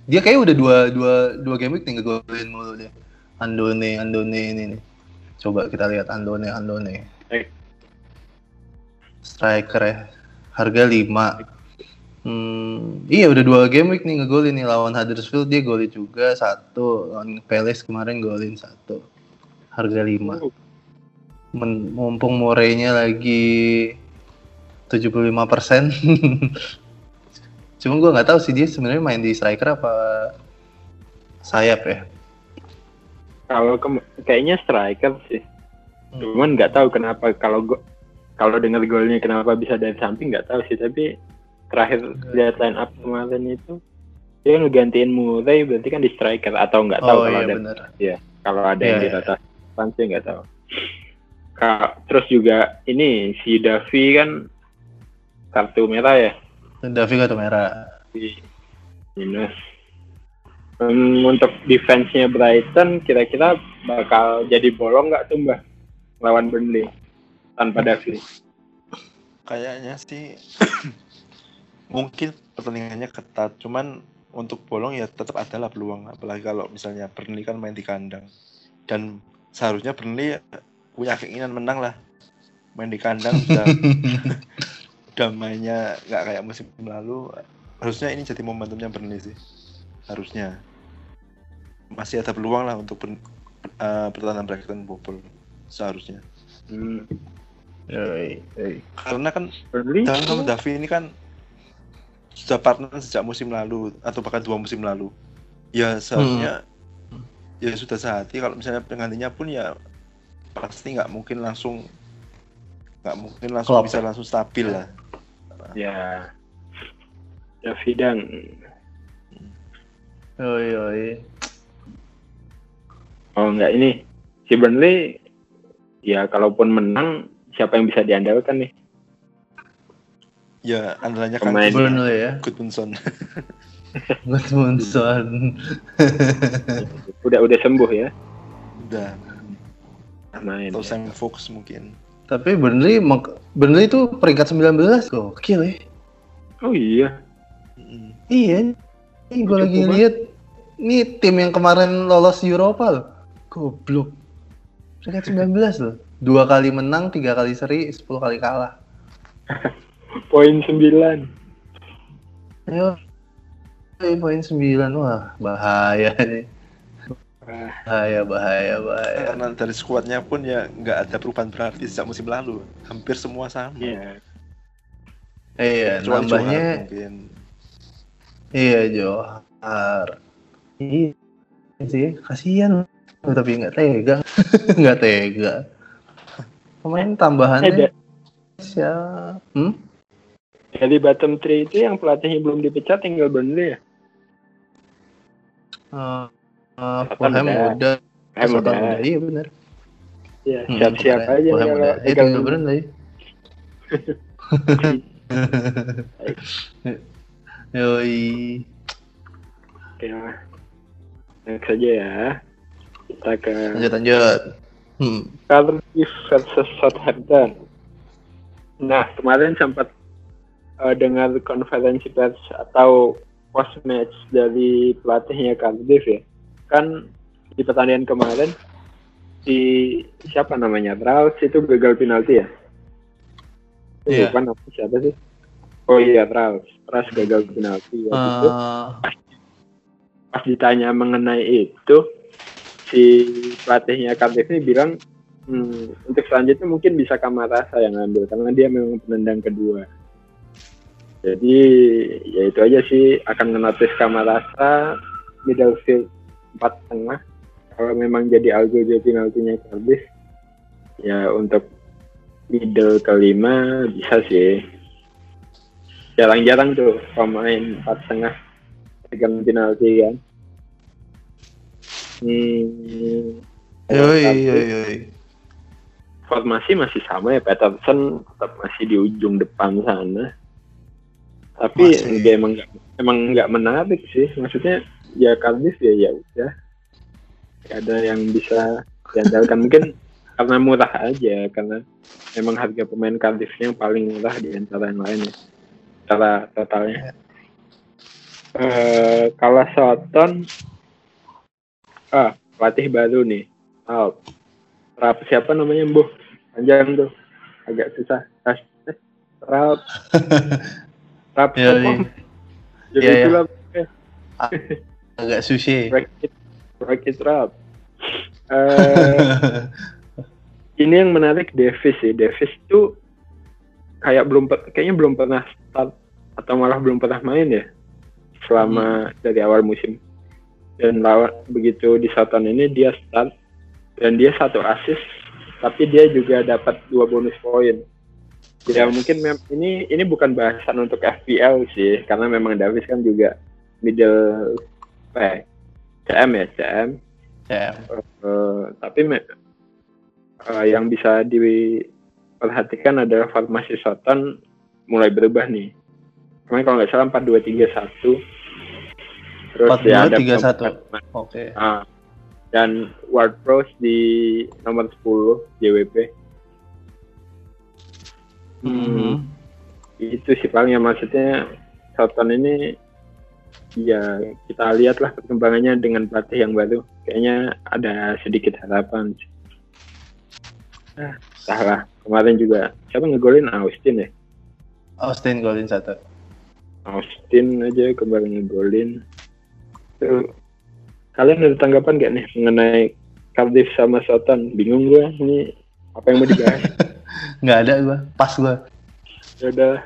dia kayak udah dua dua dua game week nih ngegolin mulu dia Andone Andone ini nih coba kita lihat Andone Andone striker ya. Harga 5 Hmm, iya udah dua game week nih ngegolin nih. Lawan Huddersfield dia golin juga satu. Lawan Palace kemarin golin satu. Harga 5 Oh, Men- mumpung Morey-nya lagi 75 persen. *laughs* Cuma gue nggak tahu sih dia sebenarnya main di striker apa sayap ya kalau kayaknya striker sih. Hmm. cuman nggak tahu kenapa kalau go- kalau dengar golnya kenapa bisa dari samping nggak tahu sih. Tapi terakhir lihat line up kemarin itu dia ngegantiin Murray berarti kan di striker atau nggak tahu oh kalau iya ada benar. kalau ada yang Iya, di iya. atas depan sih nggak tahu. Ka- terus juga ini si Davi kan kartu merah ya? Davi kartu merah. Minus Hmm, untuk defense-nya Brighton kira-kira bakal jadi bolong nggak tuh mbak lawan Burnley tanpa Davi Kayaknya sih *coughs* mungkin pertandingannya ketat, cuman untuk bolong ya tetap ada lah peluang. Apalagi kalau misalnya Burnley kan main di kandang. Dan seharusnya Burnley punya keinginan menang lah. Main di kandang *laughs* sudah udah mainnya nggak kayak musim lalu. Harusnya ini jadi momentumnya Burnley sih. Harusnya. Masih ada peluang lah untuk ber- eh, pertahanan Brighton bobol seharusnya. hmm. Yoi, yoi. Karena kan Burnley Dan sama Davi ini kan sudah partner sejak musim lalu atau bahkan dua musim lalu. Ya seharusnya ya sudah sehati kalau misalnya penggantinya pun ya pasti nggak mungkin langsung nggak mungkin langsung Klopp. bisa langsung stabil lah. ya Davi dan Yoi, yoi. Oh nggak ini si Burnley ya kalaupun menang siapa yang bisa diandalkan nih Ya andalannya kan Pemain. Burnley ya Goodmanson. *laughs* Goodmanson *laughs* udah udah sembuh ya Udah main atau ya. Sam Fox mungkin. tapi Burnley mak- Burnley itu peringkat 19 gokil ya oh iya Mm. Iya, ini gue lagi lihat ini tim yang kemarin lolos Eropa loh. Goblok. Peringkat 19 loh. Dua kali menang, tiga kali seri, 10 kali kalah. *laughs* poin 9 Ayo. Eh, poin 9 wah bahaya nih. Bahaya, bahaya, bahaya. Karena dari skuadnya pun ya nggak ada perubahan berarti sejak musim lalu. Hampir semua sama. Iya. Iya, Kecuali nambahnya Johar mungkin. iya Johar. Iya sih, kasihan Oh, tapi nggak tega, *laughs* nggak tega. Pemain tambahannya da- siapa? Hmm? dari bottom 3 itu yang pelatihnya belum dipecat tinggal Burnley ya Uh, uh, Fulham udah. Fulham udah. iya benar. Hmm, siap-siap kemarin aja Fulham udah. Eh, tinggal Burnley. *laughs* *laughs* Yoi. Oke. Next aja ya. Kita ke Lanjut lanjut. Hmm. Versus Southampton. Nah, kemarin sempat eh, dengar konferensi pers atau post match dari pelatihnya Cardiff ya. Kan di pertandingan kemarin si siapa namanya? Raus itu gagal penalti ya? Iya. Lupa nama siapa sih? Oh iya, Raus. Raus gagal penalti. ya. Itu Eh, pas ditanya mengenai itu si pelatihnya Cardiff ini bilang "Hmm, untuk selanjutnya mungkin bisa Kamarasa yang ngambil karena dia memang penendang kedua. Jadi ya itu aja sih akan menotis Kamarasa middle field empat tengah. Kalau memang jadi algo jadi penaltinya Cardiff ya untuk middle kelima bisa sih. Jarang-jarang tuh pemain empat tengah pegang penalti kan. Hmm, Yoi, yoi, yoi. formasi masih sama ya Peterson tetap masih di ujung depan sana. Tapi Masih. enggak, emang nggak emang nggak menarik sih. Maksudnya ya Cardiff ya ya udah. Gak ada yang bisa diandalkan mungkin *laughs* karena murah aja karena memang harga pemain Cardiffnya paling murah di antara yang lain ya. Secara totalnya. Eh kalah Soton ah pelatih baru nih. Oh, Rap siapa namanya Bu panjang tuh. Agak susah. Eh, Rap. *laughs* Rap apa? iya. Jadi itulah Agak sushi. bracket bracket Rap. Eh, *laughs* ini yang menarik Davis sih. Davis tuh kayak belum kayaknya belum pernah start atau malah belum pernah main ya? Selama dari awal musim dan lawan begitu di Soton ini dia start dan dia satu assist tapi dia juga dapat dua bonus poin ya mungkin mem- ini ini bukan bahasan untuk FPL sih karena memang Davis kan juga middle apa ya, CM ya CM Ya. Eh, tapi me- eh, yang bisa diperhatikan adalah formasi Soton mulai berubah nih. Kemarin kalau nggak salah 4-2-3-1. Terus 4-2-3-1. ya ada Oke. Ah, dan Ward Prowse di nomor 10 JWP. Mhm. Itu sih paling yang maksudnya Soton ini ya kita lihatlah perkembangannya dengan pelatih yang baru. Kayaknya ada sedikit harapan. sih. Ah, salah. Kemarin juga siapa ngegolin Austin ya? Austin golin satu. Austin aja kemarin ngegolin. Kalian ada tanggapan gak nih mengenai Cardiff sama Soton? Bingung gue ini apa yang mau dibahas? *laughs* Nggak ada gua, pas gua. ya udah.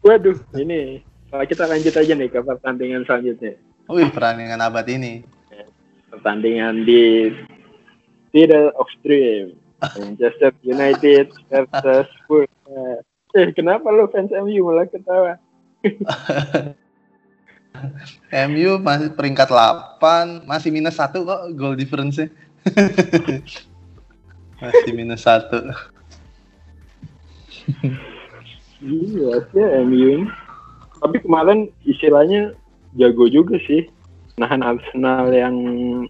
Waduh, ini Nah, kita lanjut aja nih ke pertandingan selanjutnya. Wih, perandingan abad ini. Pertandingan di Theater of Dream. Manchester United versus Spurs. Eh, kenapa lo fans MU malah ketawa? *laughs* MU masih peringkat 8, masih minus satu kok goal difference-nya. *laughs* masih minus satu. Iya, sih MU ini. Tapi kemarin istilahnya jago juga sih. Nahan Arsenal yang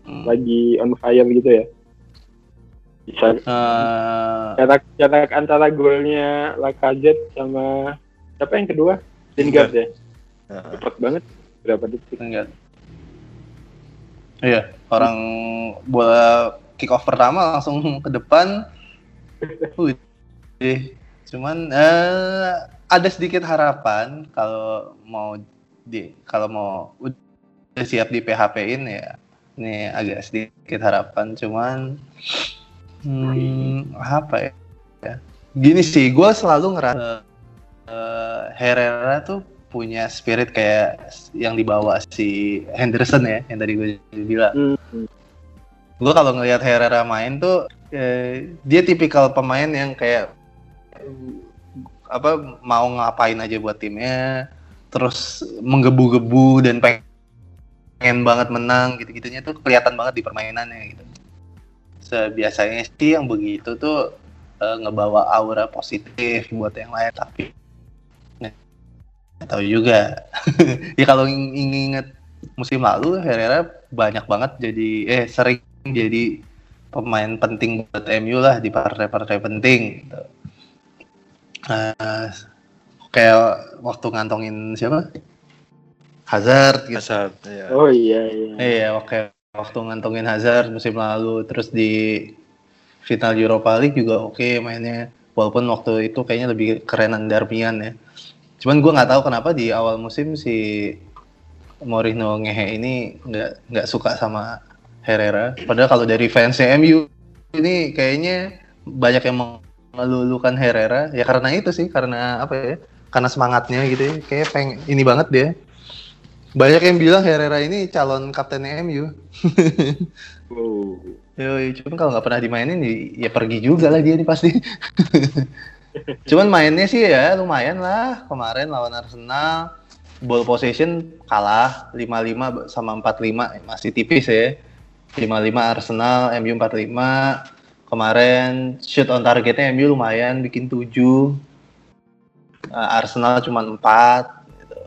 Hmm. lagi on fire gitu ya. Bisa Eh, jarak jarak antara golnya Lacazette sama siapa yang kedua? Lingard ya. Cepat banget. Berapa detik? enggak. Iya, orang bola kick off pertama langsung ke depan. Wih, cuman eh, ada sedikit harapan kalau mau di kalau mau udah siap di PHP-in ya. Ini agak sedikit harapan, cuman hmm, apa ya? ya. Gini sih, gue selalu ngerasa eh, Herrera tuh punya spirit kayak yang dibawa si Henderson ya, yang tadi gue bilang. Hmm. Gue kalau ngelihat Herrera main tuh, eh, dia tipikal pemain yang kayak apa mau ngapain aja buat timnya, terus menggebu-gebu dan pengen banget menang gitu-gitunya tuh kelihatan banget di permainannya gitu. Sebiasanya sih yang begitu tuh eh, ngebawa aura positif buat yang lain tapi tahu juga. *laughs* ya kalau ing- inget musim lalu Herrera banyak banget jadi eh sering jadi pemain penting buat MU lah di partai-partai penting gitu. Eh, kayak waktu ngantongin siapa? Hazard gitu. Hazard, ya. Oh iya iya. Iya, oke. Waktu ngantongin Hazard musim lalu, terus di final Europa League juga oke mainnya. Walaupun waktu itu kayaknya lebih kerenan Darmian ya. Cuman gue nggak tahu kenapa di awal musim si Mourinho ngehe ini nggak nggak suka sama Herrera. Padahal kalau dari fansnya MU ini kayaknya banyak yang mengelulukan Herrera. Ya karena itu sih, karena apa ya? Karena semangatnya gitu ya. Kayak peng ini banget dia. Banyak yang bilang Herrera ini calon kapten MU. *laughs* Oh. Yoi, cuman kalau nggak pernah dimainin ya, ya pergi juga lah dia nih pasti. *laughs* Cuman mainnya sih ya lumayan lah kemarin lawan Arsenal. Ball possession kalah 5-5 sama 4-5 masih tipis ya. 5-5 Arsenal, MU 45. Kemarin shoot on targetnya MU lumayan bikin 7. Uh, Arsenal cuma 4 gitu.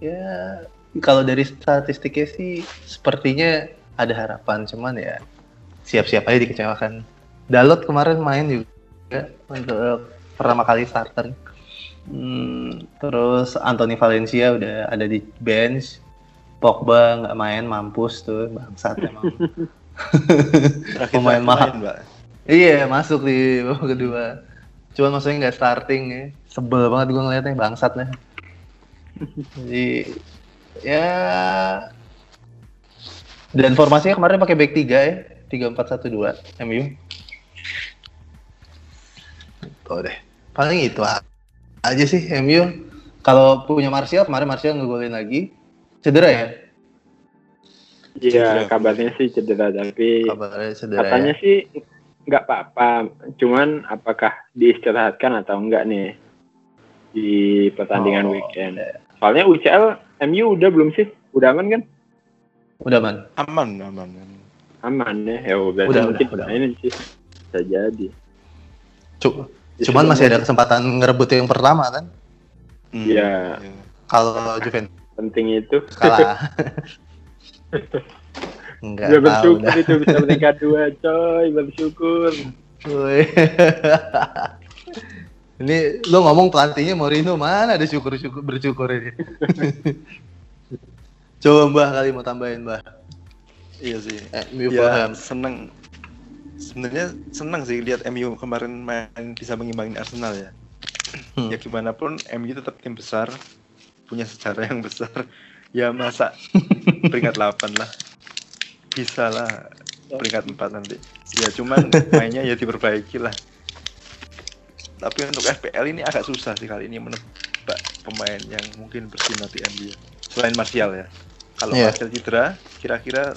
Ya kalau dari statistiknya sih sepertinya ada harapan cuman ya siap-siap aja dikecewakan. Dalot kemarin main juga untuk pertama kali starter. Hmm, terus Anthony Valencia udah ada di bench. Pogba nggak main mampus tuh bangsat emang. Pemain mahal. Iya masuk di babak kedua. Cuman maksudnya nggak starting ya. Sebel banget gue ngeliatnya bangsat nih. Jadi ya dan formasinya kemarin pakai back 3 ya. 3-4-1-2 MU. Tuh deh. Paling itu aja sih MU. Kalau punya Martial, kemarin Martial ngegolin lagi. Cedera ya? Iya, kabarnya sih cedera, tapi kabarnya cedera katanya ya? sih nggak apa-apa. Cuman apakah diistirahatkan atau enggak nih di pertandingan Oh, weekend? iya. Soalnya UCL MU udah belum sih? Udah aman kan? Udah man. Aman, aman. Aman ya. Ya udah, Udah, mungkin udah, udah. mainin sih. Bisa jadi. Cu- Ya, Cuman masih ada kesempatan ngerebut yang pertama kan? Hmm, Iya. Kalau Juventus Penting itu. kalah. *laughs* Enggak Ya tahu bersyukur dah. itu bisa meningkat dua coy. Bersyukur. Woi. *laughs* Ini lo ngomong pelatihnya Mourinho mana ada syukur syukur bersyukur ini. *laughs* Coba Mbah kali mau tambahin Mbah. Iya sih. Eh, ya, seneng. Sebenarnya seneng sih lihat MU kemarin main bisa mengimbangin Arsenal ya. Hmm. Ya gimana pun MU tetap tim besar, punya sejarah yang besar. *laughs* Ya masa peringkat 8 lah. Bisa lah peringkat 4 nanti. Ya cuman *laughs* mainnya ya diperbaiki lah. Tapi untuk FPL ini agak susah sih kali ini menebak pemain yang mungkin bersinar di MU. Selain Martial ya. Kalau Iya. Martial cedera, kira-kira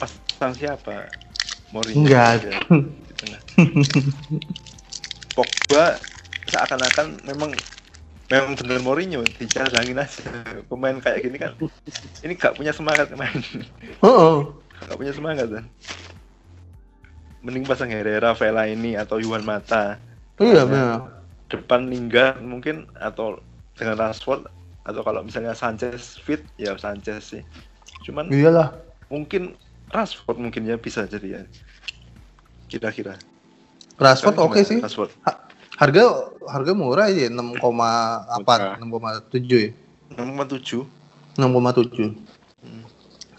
pasang siapa? Mourinho. Enggak. Pogba seakan-akan memang memang bener Mourinho dijalangin aja pemain kayak gini kan ini gak punya semangat main Oh, gak punya semangat kan mending pasang Herrera, Vela ini atau Yuan Mata iya benar. depan Lingard mungkin atau dengan Rashford atau kalau misalnya Sanchez fit ya Sanchez sih cuman Iyalah. mungkin Rashford mungkin ya bisa jadi ya kira-kira Rashford oke gimana sih. Rashford Harga harga murah aja 6, apa? Murah. 6,7 ya. 6,7 6,7. Hmm.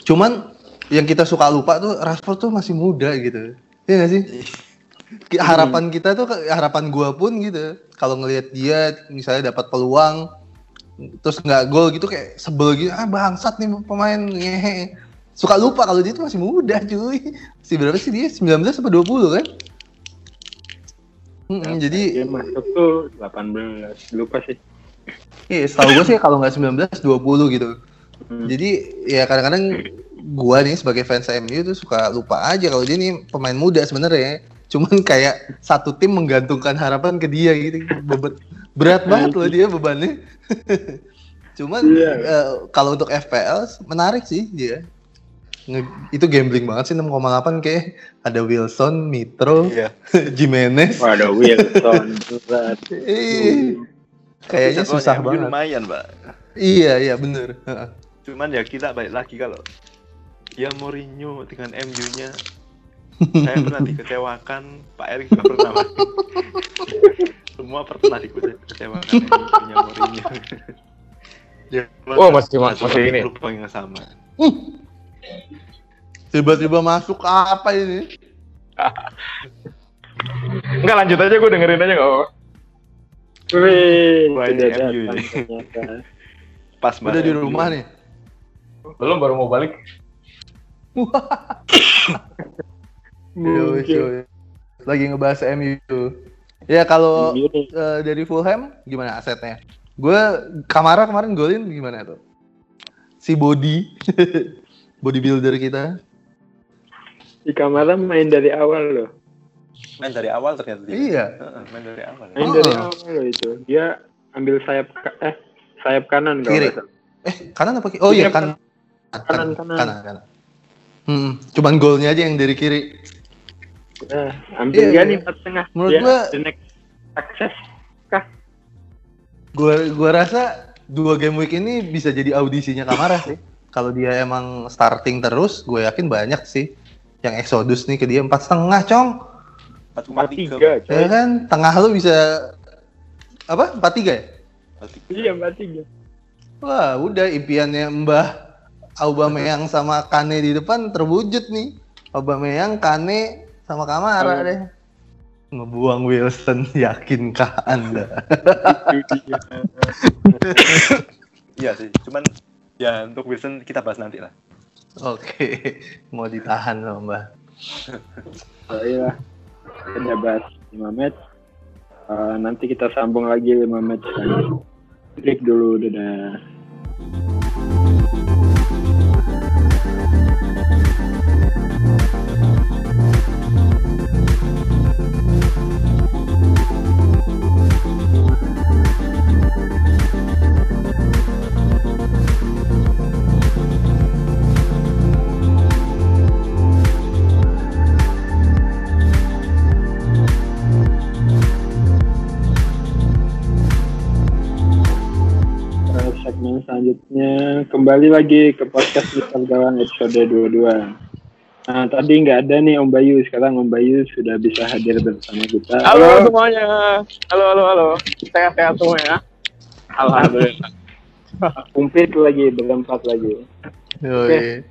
Cuman yang kita suka lupa tuh Rashford tuh masih muda gitu. Iya gak sih? Ki- Harapan kita tuh harapan gua pun gitu. Kalau ngelihat dia misalnya dapat peluang terus nggak gol gitu kayak sebel gitu. Ah bangsat nih pemain ngehe. Suka lupa kalau dia tuh masih muda cuy. Si berapa sih dia? 19 atau 20 kan? Mm, jadi dia masuk tuh 18 lupa sih. Iya, setahu gue sih kalau nggak 19, 20 gitu. Hmm. Jadi ya kadang-kadang gua nih sebagai fans MU tuh suka lupa aja kalau dia nih pemain muda sebenarnya. Cuman kayak satu tim menggantungkan harapan ke dia gitu. Bebet, berat banget loh dia bebannya. *laughs* Cuman Iya. eh, kalau untuk FPL menarik sih dia. Nge- itu gambling banget sih 6,8 kayak ada Wilson, Mitro, iya *laughs* Jimenez. Waduh Wilson kayaknya susah banget. lumayan mbak Iya, iya bener. Heeh. cuman ya kita balik lagi kalau ya Mourinho dengan MU-nya *laughs* saya pernah dikecewakan Pak Erik juga pernah Pak. *laughs* semua pernah dikecewakan MU-nya Mourinho ya, Oh, masih- masih ini. lubang yang sama Tiba-tiba masuk apa ini? *laughs* Enggak lanjut aja gue dengerin aja nggak apa-apa. Wih, MU ini. *laughs* pas Udah di rumah nih. Belum baru mau balik. *laughs* Mungkin. yoi. Lagi ngebahas MU. Ya kalau eh, dari Fulham gimana asetnya? Gue Kamara kemarin golin gimana tuh? Si Body, bodybuilder kita. Di kamar main dari awal loh. Main dari awal ternyata dia. Iya. Heeh, main dari awal. Main Oh. dari awal loh itu. Dia ambil sayap eh sayap kanan Kiri. Eh, kanan apa kiri? Oh iya, kan. kanan, kanan. Kanan, kanan. Hmm, cuman golnya aja yang dari kiri. Nah, ambil Iya, dia iya. nih empat tengah. Menurut Dia gua- the next success. Gua gua rasa dua game week ini bisa jadi audisinya Kamara sih. Kalau dia emang starting terus, gue yakin banyak sih yang exodus nih ke dia empat setengah, cong. Empat tiga. Ya kan, tengah lu bisa apa? Empat tiga ya? Empat tiga. Iya empat tiga. Wah, udah impiannya Mbah Aubameyang sama Kane di depan terwujud nih. Aubameyang, Kane sama Kamara Oh. deh. Ngebuang Wilson, *laughs* yakinkah Anda? Itu dia. *laughs* Iya sih, cuman ya untuk Wilson kita bahas nanti lah. Oke, *laughs* mau ditahan loh Mbah. *laughs* Oh, iya. Kita bahas 5 match. Eh, nanti kita sambung lagi 5 match lagi. Break dulu, dadah. Selanjutnya kembali lagi ke podcast Mister Gawang episode 22. Nah, tadi nggak ada nih Om Bayu, sekarang Om Bayu sudah bisa hadir bersama kita. Halo semuanya. Halo, halo, halo. Sehat-sehat semua ya. Alhamdulillah. Kumplit lagi, berempat lagi. Yoi.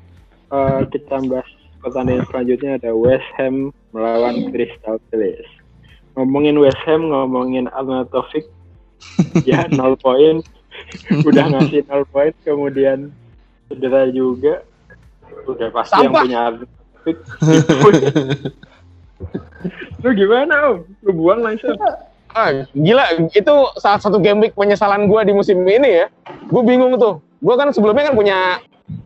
Eh, kita bahas pertandingan selanjutnya ada West Ham melawan Crystal Palace. Ngomongin West Ham, ngomongin Arnold Taufik, *laughs* ya 0 poin. Udah *laughs* ngasih 0 poin, kemudian cedera juga. Udah pasti yang Sampah. punya Arnold Taufik. *laughs* Lu gimana Om? Lu buang langsung. Ah, gila, itu salah satu game week penyesalan gue di musim ini ya. Gue bingung tuh. Gue kan sebelumnya kan punya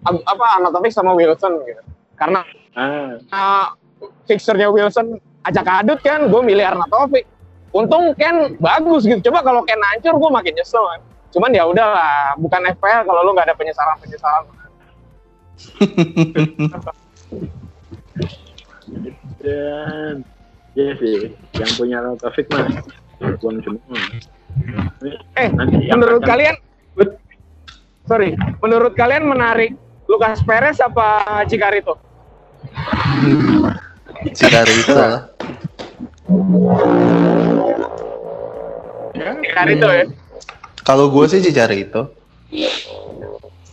apa Anatovic sama Wilson gitu. Karena Ah, uh, fixernya Wilson acak adut kan, gue milih Arnautovic. Untung Ken bagus gitu. Coba kalau Ken hancur, gue makin nyesel kan. Cuman ya udahlah, bukan FPL kalau lu nggak ada penyesalan-penyesalan. dan ya sih, yang punya Taufik mah buang semua. Eh, Nanti yang menurut akan- kalian, sorry, menurut kalian menarik Lucas Perez apa? Cicarito lah. Cicarito ya. Kalau gue sih Cicarito.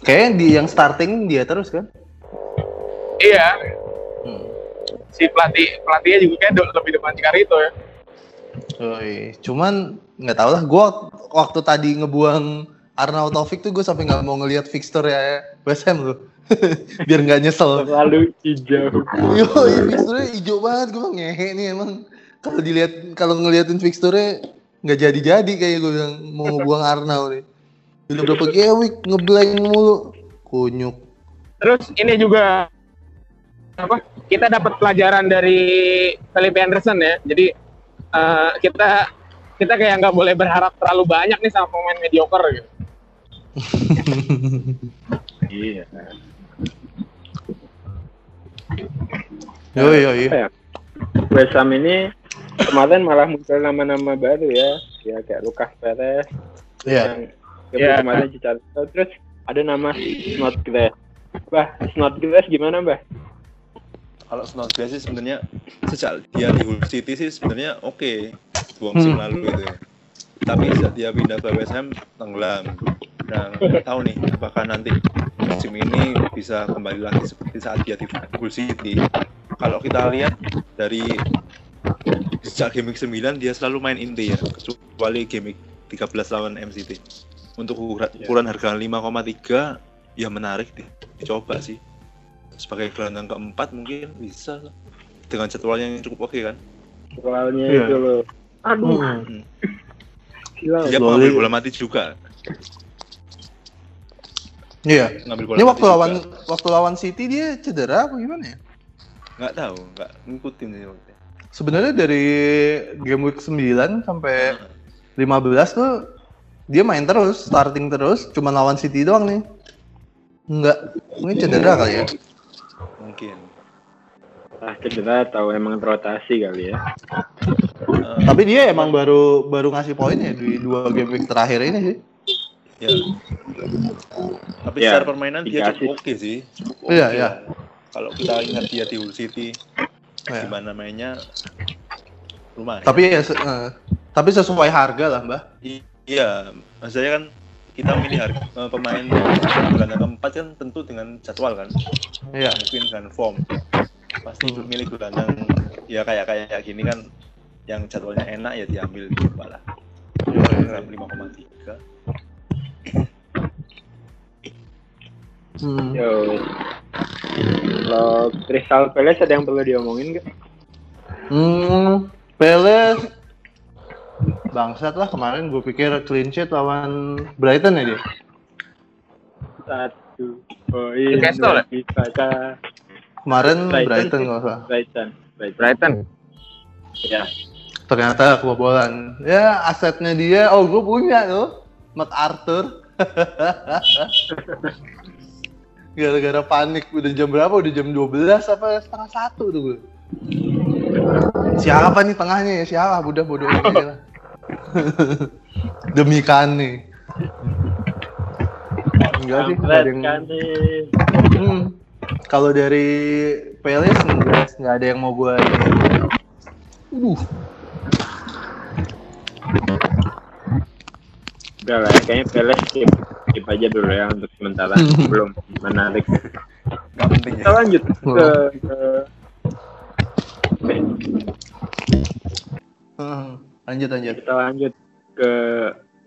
Kayaknya di yang starting dia terus kan? Iya, Hmm. si pelatih pelatihnya juga kayak lebih depan Cicarito ya. Yoi. Cuman nggak tau lah. Gue waktu tadi ngebuang Arnaud Taufik tuh gue sampai nggak mau ngelihat fixture ya West Ham loh. *laughs* Biar nggak nyesel. terlalu hijau. Yo, fixture hijau banget gue ngehe nih emang. Kalau dilihat kalau ngeliatin fixture nggak jadi-jadi kayak gue bilang mau ngebuang Arnaud nih. Udah berapa game week ngeblank mulu. Kunyuk. Terus ini juga apa? Kita dapat pelajaran dari Felipe Anderson ya. Jadi eh, kita kita kayak nggak boleh berharap terlalu banyak nih sama pemain mediocre gitu. *laughs* Iya. Yo yo yo. Ya? West Ham ini kemarin malah muncul nama-nama baru ya, ya kayak Lucas Perez, Iya. yang Iya. kemarin Cicarito, terus ada nama Snodgrass. Bah, Snodgrass gimana, Bah? Kalau Snodgrass sih sebenarnya sejak dia di Hull City sih sebenarnya oke dua musim Hmm. lalu gitu ya. Tapi sejak dia pindah ke West Ham tenggelam. Nah, nggak tahu nih apakah nanti musim ini bisa kembali lagi seperti saat dia di Hull City. Kalau kita lihat dari sejak game week 9 dia selalu main inti ya, kecuali game week 13 lawan MCT. Untuk ukuran, ukuran harga 5,3 ya menarik di- dicoba sih sebagai gelandang keempat mungkin bisa dengan jadwal yang cukup oke kan Soalnya Iya. itu loh. Aduh, Hmm. gila. dia Boleh. mengambil bola mati juga Iya. ngambil bola Ini waktu juga. lawan waktu lawan City dia cedera apa gimana ya? nggak tahu nggak ngikutin sih waktu itu. Sebenarnya dari game week 9 sampai 15 tuh dia main terus, starting terus, cuma lawan City doang nih. Enggak, mungkin cedera kali ya. Mungkin. Ah, cedera atau emang rotasi kali ya. Tapi dia emang baru baru ngasih poin ya di dua game week terakhir ini sih. ya. Tapi Ya, secara permainan dia cukup oke sih. Cukup oke Iya, ya. iya. Kalau kita ingat dia di Hull City, Ya. gimana mainnya lumayan. Tapi ya se- eh, tapi sesuai harga lah, Mbah. I- iya, maksudnya kan kita milih harga, eh, pemain gelandang keempat kan tentu dengan jadwal kan, Iya. mungkin dengan form. Pasti Hmm. milih gelandang ya kayak kayak gini kan yang jadwalnya enak ya diambil coba lah. Iya, Gram 5,3. Hmm. Yo. Kalau Crystal Palace ada yang perlu diomongin nggak? Hmm, Peles bangsat lah kemarin gue pikir clean sheet lawan Brighton ya dia. Satu poin. Newcastle ya? Kemarin Brighton Brighton sih. nggak usah. Brighton. Brighton. Brighton. Ya. Ternyata kebobolan. Ya asetnya dia, oh gue punya tuh, MacArthur. *laughs* Gara-gara panik udah jam berapa? Udah jam 12 apa setengah satu tuh gue. Siapa nih tengahnya ya? Siapa? Udah bodoh aja. *laughs* Demi Kane. Enggak sih, nggak ada yang... Hmm. Kalau dari Peles nggak nggak ada yang mau gue. Uh, Udah lah, kayaknya Peles skip, skip aja dulu ya untuk sementara. *laughs* Belum menarik. Nggak penting Kita ya. lanjut ke, ke hmm. lanjut lanjut. kita lanjut ke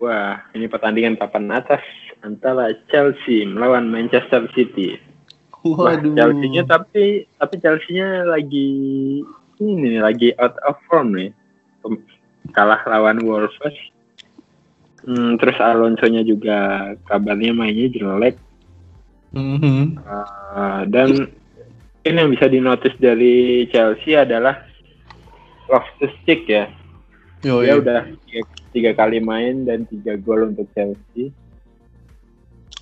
wah ini pertandingan papan atas antara Chelsea melawan Manchester City. Wah, Waduh. Chelsea-nya tapi tapi Chelsea-nya lagi ini nih, lagi out of form nih. Kalah lawan Wolves. Hmm, terus Alonso-nya juga kabarnya mainnya jelek. Mhm. Uh, dan mungkin yang bisa dinotis dari Chelsea adalah Loftus Cheek ya. Yo, Dia iya. udah tiga, tiga kali main dan tiga gol untuk Chelsea.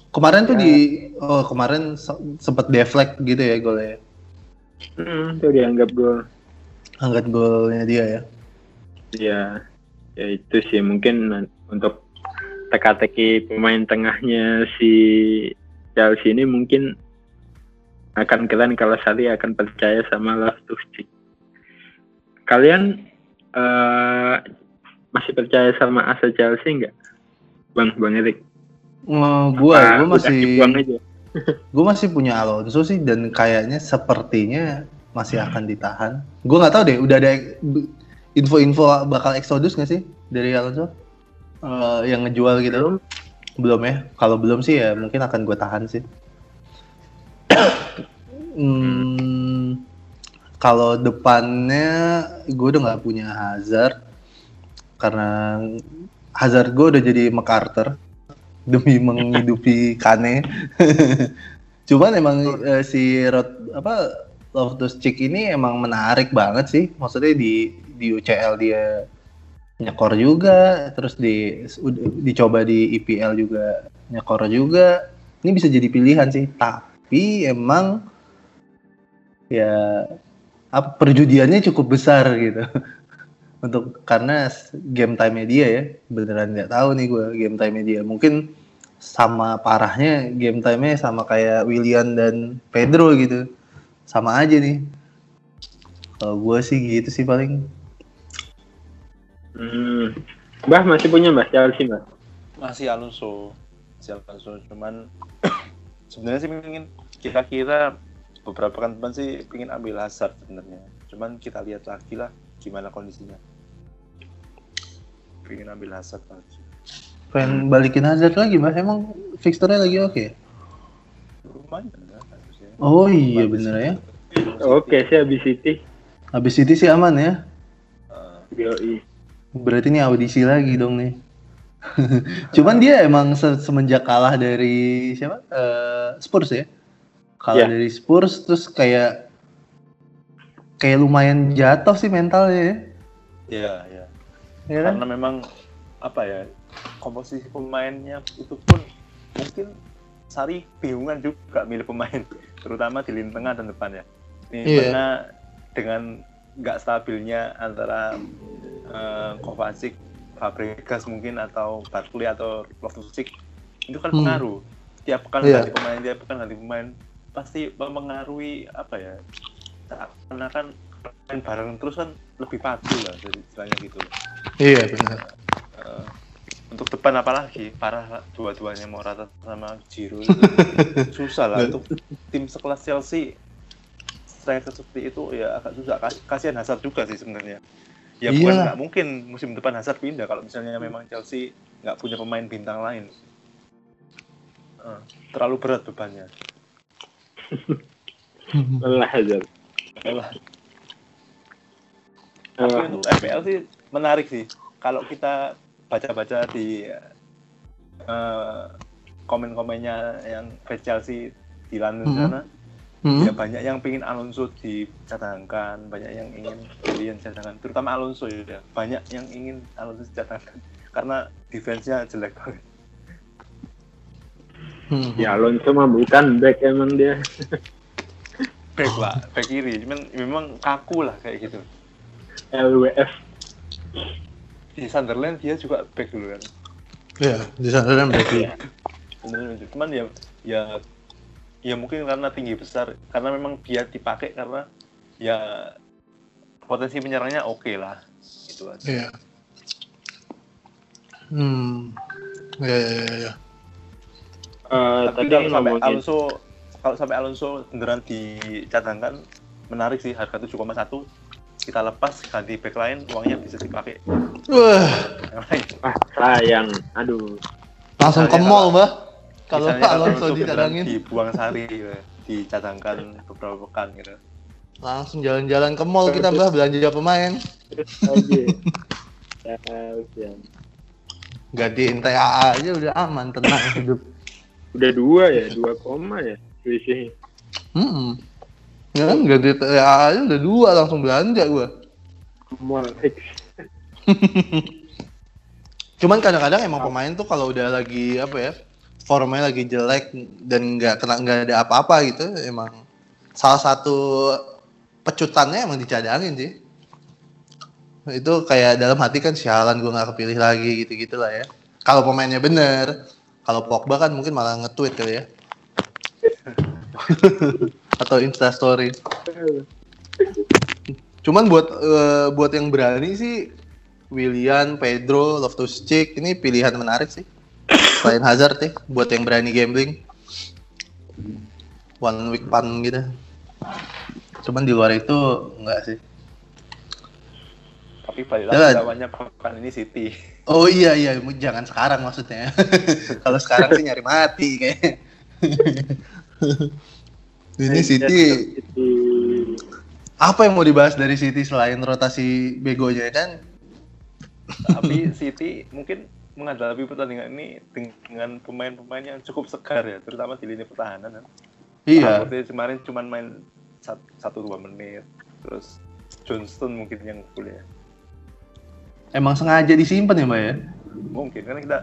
Kemarin tuh Ya. di oh kemarin se- sempet deflect gitu ya golnya. Hmm, itu dianggap gol. Angkat golnya dia ya. Ya, ya itu sih mungkin untuk teka-teki pemain tengahnya si Chelsea ini mungkin akan keren kalau Sari akan percaya sama Loftus Cheek. Kalian eh, masih percaya sama asa Chelsea nggak, Bang Bang Erik? Oh, gua Apa gua masih aja? *laughs* gua masih punya Alonso sih dan kayaknya sepertinya masih akan ditahan. Gua nggak tahu deh, udah ada info-info bakal Exodus nggak sih dari Alonso? Eh, yang ngejual gitu? Belum ya? Kalau belum sih ya mungkin akan gue tahan sih. *coughs* hmm, kalau depannya gue udah nggak punya Hazard karena Hazard gue udah jadi MacArthur demi menghidupi *laughs* Kane. *laughs* Cuman emang eh, si Rod apa Loftus Cheek ini emang menarik banget sih. Maksudnya di di UCL dia nyekor juga, terus di dicoba di IPL juga nyekor juga. Ini bisa jadi pilihan sih. Tapi emang ya apa perjudiannya cukup besar gitu. *laughs* Untuk karena game time dia ya, beneran nggak tahu nih gue game time dia. Mungkin sama parahnya game time-nya sama kayak William dan Pedro gitu. Sama aja nih. Kalau gue sih gitu sih paling. Hmm. Mbah masih punya Mbah Chelsea Mbah? Masih Alonso. Masih Alonso. Cuman *coughs* sebenarnya sih ingin kira-kira beberapa kan teman sih ingin ambil Hazard sebenarnya. Cuman kita lihat lagi lah gimana kondisinya. Pengen ambil Hazard lagi. Pengen balikin Hazard lagi mas, emang fixturnya lagi oke? Lumayan kan harusnya. Oh iya bener ya. Oke sih habis City. Habis itu sih aman ya. Yoi. Berarti ini audisi lagi dong nih. *laughs* Cuman dia emang se- semenjak kalah dari siapa? Eh, Spurs ya. Kalah Iya. dari Spurs terus kayak kayak lumayan jatuh sih mentalnya ya. Iya, iya. Ya kan? Karena memang apa ya komposisi pemainnya itu pun mungkin Sari bingungan juga milih pemain, terutama di lini tengah dan depan ya. Ini Iya. karena dengan nggak stabilnya antara eh, Kovacic, Fabregas mungkin atau Barkley atau Loftus-Cheek itu kan Hmm. pengaruh. Tiap pekan Iya. ganti pemain, tiap pekan ganti pemain pasti mempengaruhi apa ya? Karena kan main bareng terus kan lebih padu lah jadi istilahnya gitu. Iya benar. Eh, untuk depan apalagi parah lah, dua-duanya Morata sama Giroud *laughs* susah lah untuk tim sekelas Chelsea striker seperti itu ya agak susah. Kas- kasihan Hazard juga sih sebenarnya. Ya bukan nggak mungkin musim depan Hazard pindah kalau misalnya memang Chelsea nggak punya pemain bintang lain. Eh, terlalu berat bebannya. *laughs* Lelah aja Yalah. Tapi untuk FPL sih menarik sih. Kalau kita baca-baca di eh, komen-komennya yang fans Chelsea di London Mhm. sana, Hmm. ya banyak yang pingin Alonso dicadangkan, banyak yang ingin Willian cadangan, terutama Alonso ya. Banyak yang ingin Alonso dicadangkan karena defense-nya jelek banget. Hmm. ya Alonso mah bukan back emang dia *laughs* Back lah, back kiri, cuman memang kaku lah kayak gitu. LWF Di Sunderland dia juga back dulu kan. Iya, di kan berarti. Bener, cuman ya ya ya mungkin karena tinggi besar karena memang dia dipakai karena ya potensi penyerangnya oke lah itu aja Iya. Hmm. Ya, ya, ya, ya. Eh, tapi tadi kalau sampai ngomongin Alonso kalau sampai Alonso beneran dicadangkan menarik sih harga 7,1 kita lepas ganti back lain uangnya bisa dipakai Wah, yang lain ah sayang aduh langsung ke mall, Mbah. Kalau Misalnya Alonso dicadangin, dibuang sari ya, dicadangkan beberapa pekan gitu langsung jalan-jalan ke mall kita, Mbah, belanja pemain. terus aja Sayang. Gantiin TAA aja udah aman, tenang hidup. udah dua ya dua koma ya selisihnya Hmm. Ya kan ganti TAA aja udah dua langsung belanja gua. Mall X *laughs* Cuman kadang-kadang emang pemain tuh kalau udah lagi apa ya formnya lagi jelek dan nggak kena nggak ada apa-apa gitu emang salah satu pecutannya emang dicadangin sih. Itu kayak dalam hati kan sialan gue nggak kepilih lagi gitu gitulah ya. Kalau pemainnya bener kalau Pogba kan mungkin malah nge-tweet kali ya. *laughs* Atau instastory. Cuman buat eh, buat yang berani sih Willian, Pedro, Loftus-Cheek ini pilihan menarik sih. Selain Hazard ya, buat yang berani gambling. One week fun gitu. Cuman di luar itu enggak sih. tapi balik lagi lawannya pekan ini City *laughs* Oh iya iya, jangan sekarang maksudnya. *laughs* Kalau sekarang sih nyari mati kayak. *laughs* ini City apa yang mau dibahas dari City selain rotasi begonya kan? tapi City mungkin menghadapi pertandingan ini dengan pemain-pemain yang cukup segar ya terutama di lini pertahanan kan. Iya. Seperti kemarin cuman main sat- satu dua menit terus Johnston mungkin yang kuliah Emang sengaja disimpan ya, Mbak ya? mungkin karena kita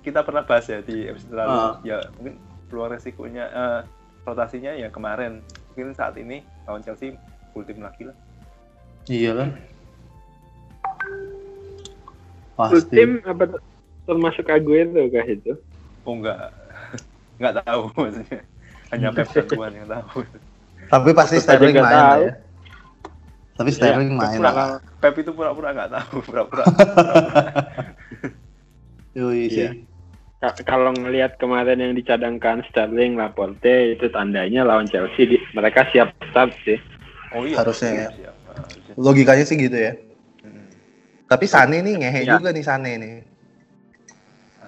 kita pernah bahas ya di episode lalu Ah. ya mungkin peluang resikonya eh, rotasinya ya kemarin mungkin saat ini lawan Chelsea full tim lagi lah Iya lah. Full Pasti. tim apa termasuk Aguero kah itu? oh enggak *laughs* enggak tahu maksudnya hanya *laughs* Pep Tuan yang tahu Tapi pasti Sterling nggak main lah tahu. ya. Tapi Sterling main pura, lah. Pep itu pura-pura nggak tahu *laughs* pura-pura Yoi sih. Iya. Ka- Kalau ngelihat kemarin yang dicadangkan Sterling, Laporte itu tandanya lawan Chelsea di- mereka siap start sih. oh iya Harusnya ya. Siap. Ah, harusnya. Logikanya sih gitu ya. Hmm. Tapi Sane nih ngehe Ya. juga nih Sane nih.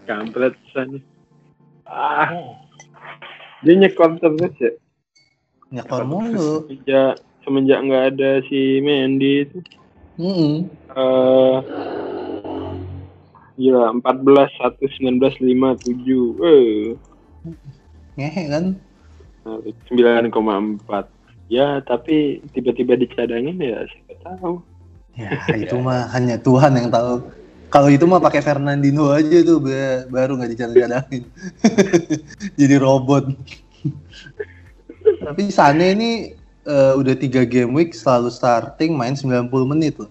Kampret sana. Ah. Dia nyekor terus ya. Nyekor mulu. Semenjak semenjak nggak ada si Mendy itu. Mm-mm. eh gila 14 1 19 5 7 eh Ngehe kan. 9,4 Ya, tapi tiba-tiba dicadangin ya siapa tahu. Ya itu *laughs* mah hanya Tuhan yang tahu. Kalau itu mah pakai Fernandinho aja tuh ba- baru nggak dicadang-cadangin. *laughs* Jadi robot. Tapi Sane ini eh, udah tiga game week selalu starting main 90 menit loh.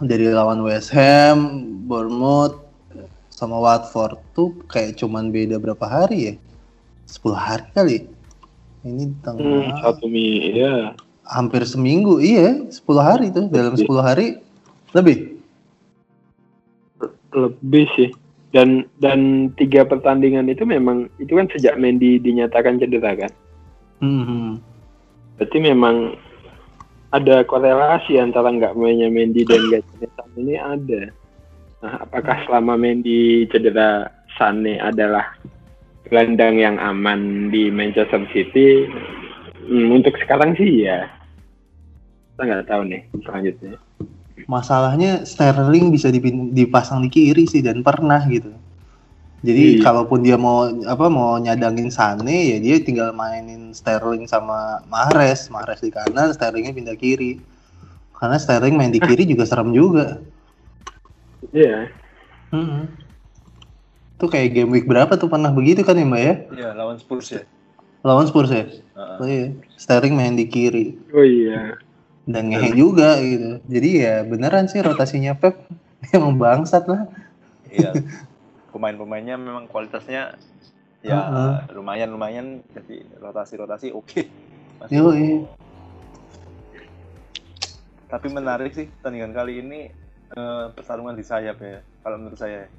Dari lawan West Ham, Bournemouth, sama Watford tuh kayak cuman beda berapa hari ya? 10 hari kali. Ini Hmm, tengah satu mi, ya. hampir seminggu, iya 10 hari tuh dalam 10 hari lebih. Lebih sih. Dan dan tiga pertandingan itu memang itu kan sejak Mendy dinyatakan cedera kan. Hmm. Berarti memang ada korelasi antara nggak mainnya Mendy dan nggak Sane ini ada. Nah, apakah selama Mendy cedera Sane adalah gelandang yang aman di Manchester City? Hmm, untuk sekarang sih ya. Kita nggak tahu nih selanjutnya. Masalahnya Sterling bisa dipin- dipasang di kiri sih dan pernah gitu. Jadi Iya. kalaupun dia mau apa mau nyadangin Sane ya dia tinggal mainin Sterling sama Mahrez, Mahrez di kanan, Sterlingnya pindah kiri. Karena Sterling main di kiri juga serem juga. Iya. Hmm. Tuh kayak game week berapa tuh pernah begitu kan ya Mbak ya? Iya, lawan Spurs ya. Lawan Spurs ya? Heeh. Oh, iya. Sterling main di kiri Oh iya. Dan ngehe juga gitu. Jadi ya beneran sih rotasinya Pep *laughs* emang bangsat lah. Iya. *laughs* Pemain-pemainnya memang kualitasnya ya Heeh. lumayan-lumayan jadi rotasi-rotasi oke. Masih Yoi. Tapi menarik sih pertandingan kali ini eh, pertarungan di sayap ya. Kalau menurut saya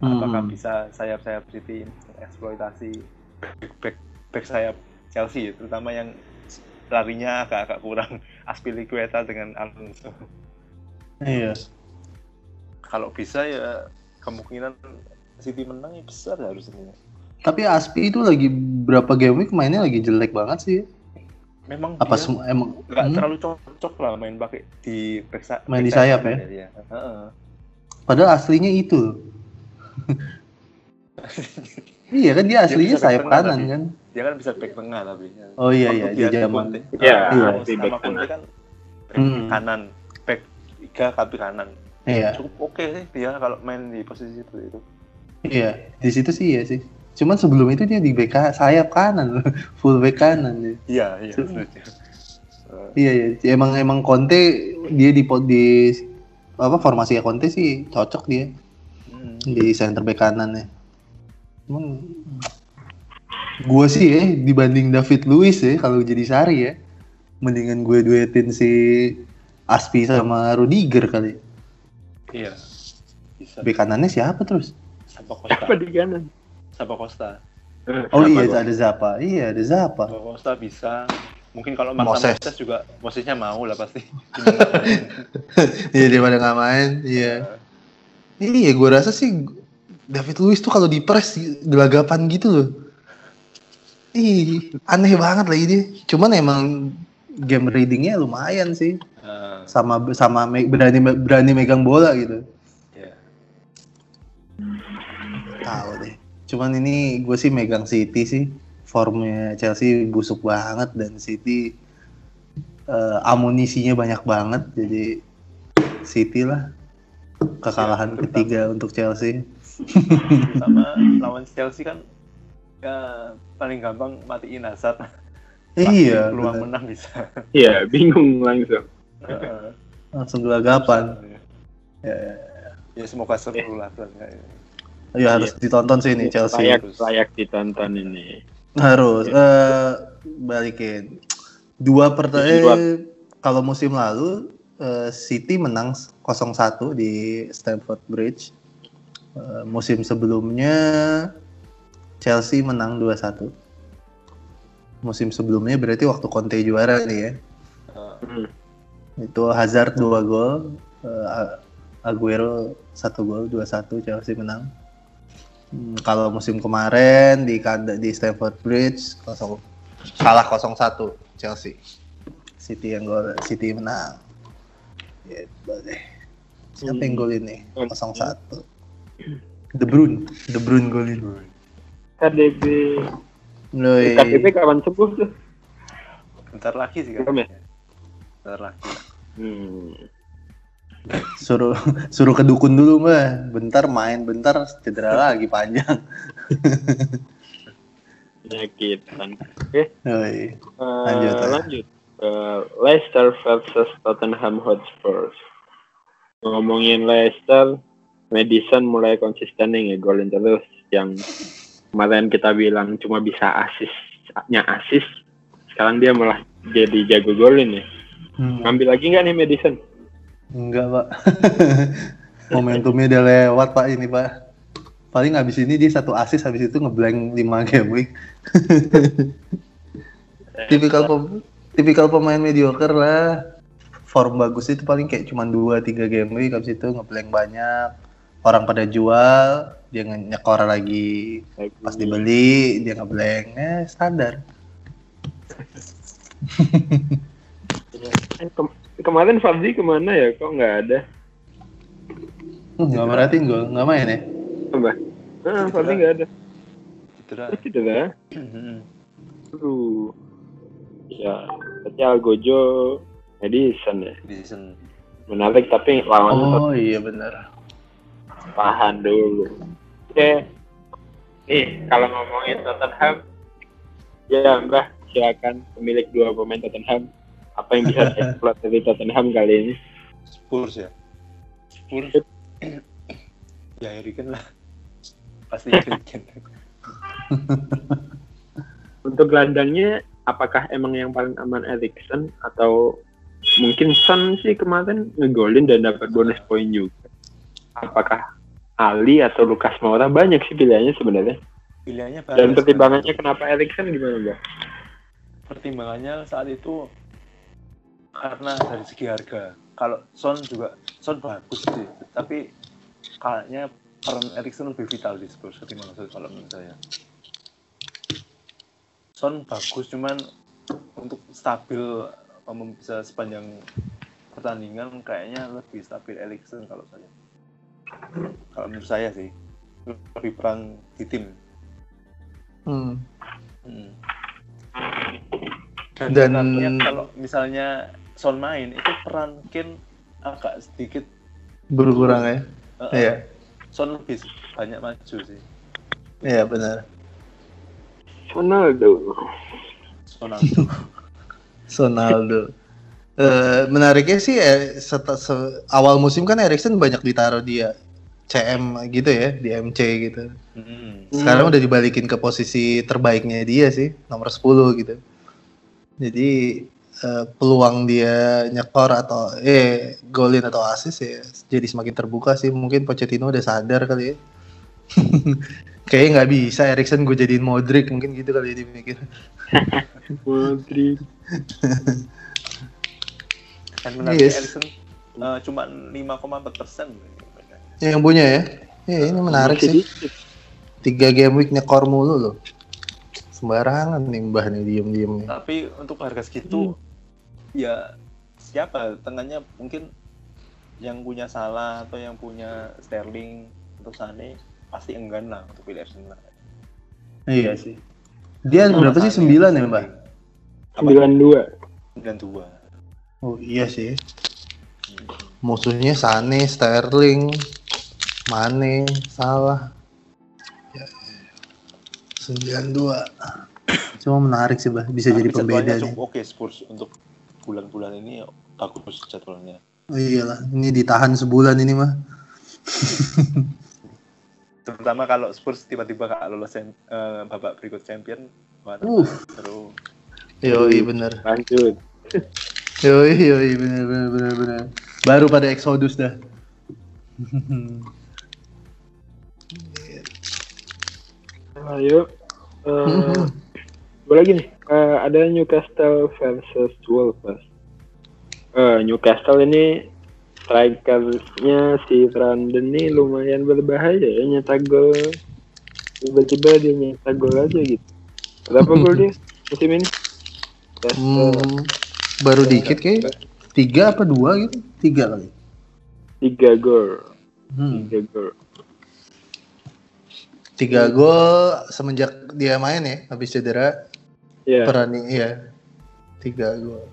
apakah Hmm. bisa sayap-sayap City eksploitasi back back sayap Chelsea ya, terutama yang larinya agak-agak kurang Aspilicueta dengan Alonso. Iya. Kalau bisa ya kemungkinan City menang ya besar harusnya. Tapi Aspi itu lagi berapa game week mainnya lagi jelek banget sih. Memang Apa dia semua emang nggak hmm? terlalu cocok lah main pakai di back sa- Main di sayap ya? dia. Heeh. Padahal aslinya itu. *laughs* iya kan dia aslinya bisa sayap kanan tadi. kan. Dia kan bisa back tengah tapi. Oh iya iya dia di di zaman. Iya, iya, di sama back Conte tengah. kan back Hmm. kanan, back tiga kaki kanan. Iya. Cukup oke sih dia kalau main di posisi seperti itu. Iya, di situ sih iya sih. Cuman sebelum itu dia di back ka- sayap kanan, *laughs* full back kanan dia. Iya, iya. Eh, Iya iya, emang emang Conte dia di di apa formasi ya Conte sih cocok dia hmm. di center back kanan ya. Cuman gue sih ya dibanding David Luiz ya kalau jadi Sari ya, mendingan gue duetin si Aspi sama Rudiger kali. Iya. Bisa. Back kanannya siapa terus? Sapa Costa. Apa di kanan? Sapa Costa. Oh Siapa iya gua? ada Zappa, iya ada Zappa. Sapa Costa bisa. Mungkin kalau Moses. Moses juga Mosesnya mau lah pasti. *laughs* Iya daripada nggak main, iya. Iya, gue rasa sih David Luiz tuh kalau di press gelagapan gitu loh. Ih, aneh banget lagi dia. Cuman emang game readingnya lumayan sih. Eh, Sama sama me- berani berani megang bola gitu. ya. Tahu deh. Cuman ini gue sih megang City sih. Formnya Chelsea busuk banget dan City eh, amunisinya banyak banget. Jadi City lah kekalahan Siap, ketiga untuk Chelsea. *laughs* Sama lawan Chelsea kan ya paling gampang matiin Hazard. Iya, Peluang bener. menang bisa. Iya, bingung langsung. Heeh. langsung gelagapan. Ya semoga seru lah. Ya harus ditonton sih ini Chelsea. Layak, layak ditonton ini. Harus eh balikin. Dua pertanyaan Dua. kalau musim lalu eh, City menang 0-1 di Stamford Bridge. Eh, musim sebelumnya Chelsea menang 2-1. Musim sebelumnya berarti waktu Conte juara nih ya. Hmm. Itu Hazard 2 gol, eh, Aguero 1 gol, 2-1 Chelsea menang. Hmm, kalau musim kemarin di di Stamford Bridge kosong kalah 0-1 Chelsea. City yang gol City menang. Gitu deh. Siapa yang gol ini? 0-1. De Bruyne, De Bruyne golin. KDB. Loi. KDB kapan sembuh tuh? Bentar lagi sih kan. Ya? Bentar lagi. Hmm. Suruh suruh ke dukun dulu mbak. Bentar main, bentar cedera lagi panjang. Penyakitan. *laughs* Oke, Oi. eh, Lanjut, ya. lanjut. Eh, Leicester versus Tottenham Hotspur. Ngomongin Leicester, Madison mulai konsisten nih ngegolin terus. Yang kemarin kita bilang cuma bisa asisnya asis, sekarang dia malah jadi jago golin ya. Hmm. Ngambil lagi nggak nih Madison? Enggak pak. *laughs* Momentumnya udah lewat pak ini pak. Paling habis ini dia satu assist habis itu ngeblank 5 game week. *laughs* tipikal pem- tipikal pemain mediocre lah. Form bagus itu paling kayak cuma 2 3 game week habis itu ngeblank banyak. Orang pada jual, dia nyekor lagi. Pas dibeli dia ngeblank. Eh, standar. *laughs* Eh, Kem- kemarin Fabdi ke mana ya? Kok nggak ada? Hmm, Nggak merhatiin gue, nggak main ya? Apa? Ah, Fabdi nggak ada. Cedera. Cedera. Hmm. Aduh. Ya, berarti Algojo Madison ya. Di season Menarik tapi lawannya Oh iya benar. Tahan dulu. Oke. Nih, kalau ngomongin Tottenham, ya Mbah, silakan pemilik dua pemain Tottenham. Apa yang bisa saya plot dari Tottenham kali ini? Spurs ya. Spurs. ya Harry Kane lah. Pasti Harry *laughs* Kane. Untuk gelandangnya, apakah emang yang paling aman Erikson atau mungkin Son sih kemarin ngegolin dan dapat bonus poin juga. Apakah Ali atau Lukas Moura banyak sih pilihannya sebenarnya. Pilihannya Dan banyak. pertimbangannya kenapa Erikson gimana Mbak? pertimbangannya saat itu karena dari segi harga. Kalau Son juga Son bagus sih, tapi kayaknya peran Erikson lebih vital di Spurs ketimbang Son kalau menurut saya. Son bagus cuman untuk stabil bisa sepanjang pertandingan kayaknya lebih stabil Erikson kalau saya. Kalau menurut saya sih lebih peran di tim. Hmm. Hmm. Dan- Dan, artinya kalau misalnya Son main itu peran Kane agak sedikit Berkurang ya? uh, Iya. Son lebih banyak maju sih. Iya benar. Ronaldo. Ronaldo. *laughs* Sonaldo. Eh, menariknya sih eh, seta- se- awal musim kan Erikson banyak ditaruh dia CM gitu ya di MC gitu. Hmm. Sekarang udah dibalikin ke posisi terbaiknya dia sih nomor 10 gitu. Jadi eh, peluang dia nyekor atau eh golin atau assist ya jadi semakin terbuka sih. Mungkin Pochettino udah sadar kali ya. *laughs* Kayaknya nggak bisa Erikson gue jadiin Modric mungkin gitu kali ya dia mikir. *laughs* Modric. *laughs* dan menarik yes. Ellison uh, cuma 5,4 persen yang punya ya ya ini menarik sih tiga game weeknya core mulu loh sembarangan nih mbah nih diem diem tapi untuk harga segitu hmm. ya siapa tengahnya mungkin yang punya salah atau yang punya Sterling atau Sane pasti enggan lah untuk pilih Arsenal. Iya, iya sih. Dia berapa sih? sembilan ya, Mbak? 92. 92. Oh iya sih. Musuhnya Sane, Sterling, Mane, salah. Ya, Sembilan dua. *clears throat* Cuma menarik sih bah, bisa jadi Tapi pembeda nih. cukup oke Spurs untuk bulan-bulan ini bagus jadwalnya. Oh iyalah, ini ditahan sebulan ini mah. *laughs* Terutama kalau Spurs tiba-tiba gak lolos eh, babak berikut champion, wah, Uh. seru. Yoi bener. Lanjut. Yoi yoi bener bener bener bener. Baru pada Exodus dah. Ayo. Eh, *laughs* gue lagi nih. Eh, ada Newcastle versus Wolves. Eh, Newcastle ini strikernya si Brandon ini lumayan berbahaya ya nyetak gol. Tiba-tiba dia nyetak gol aja gitu. Berapa gol dia *laughs* musim ini? Newcastle Hmm, baru dikit kayak tiga apa dua gitu? Tiga kali. tiga gol. Hmm. Tiga gol. Tiga gol semenjak dia main ya, habis cedera. Ya. Berani, iya. tiga gol.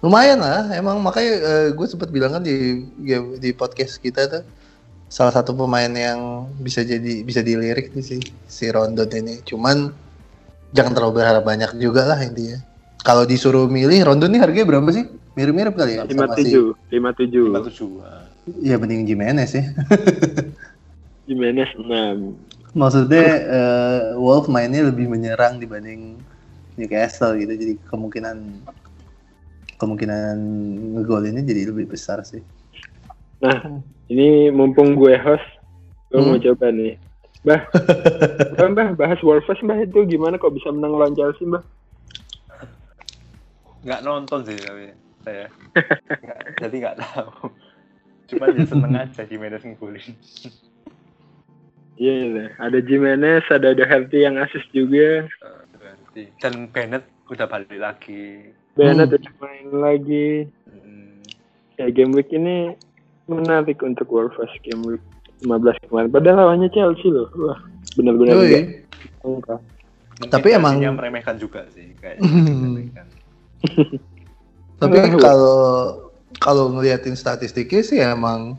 Lumayan lah, emang makanya gue sempat bilang kan di di podcast kita tuh salah satu pemain yang bisa jadi bisa dilirik nih sih si Rondon ini. Cuman jangan terlalu berharap banyak juga lah intinya. Kalau disuruh milih Rondon ini harganya berapa sih? Mirip-mirip kali ya? lima sama si- tujuh lima tujuh lima tujuh ah. Iya mending Jimenez ya. *laughs* Jimenez enam Maksudnya eh, Wolf mainnya lebih menyerang dibanding Newcastle gitu. Jadi kemungkinan kemungkinan ngegol ini jadi lebih besar sih. Nah, ini mumpung gue host, gue mau Hmm. coba nih. Bah, *laughs* bah, bah, bahas Wolves bah itu gimana kok bisa menang lawan Chelsea, bah? Nggak nonton sih tapi saya Nggak- *laughs* jadi nggak tahu cuma dia seneng aja Jimenez Iya, iya. ada Jimenez, ada Doherty yang asis juga. Berarti dan Bennett udah balik lagi Bennett Hmm. udah main lagi. Hmm, Ya, game week ini menarik untuk Wolves game week 15 kemarin. Padahal lawannya Chelsea loh. Wah, benar-benar enggak Tapi emang- Chelsea-nya meremehkan juga sih *laughs* meremehkan. Tapi kalau kalau ngeliatin statistiknya sih emang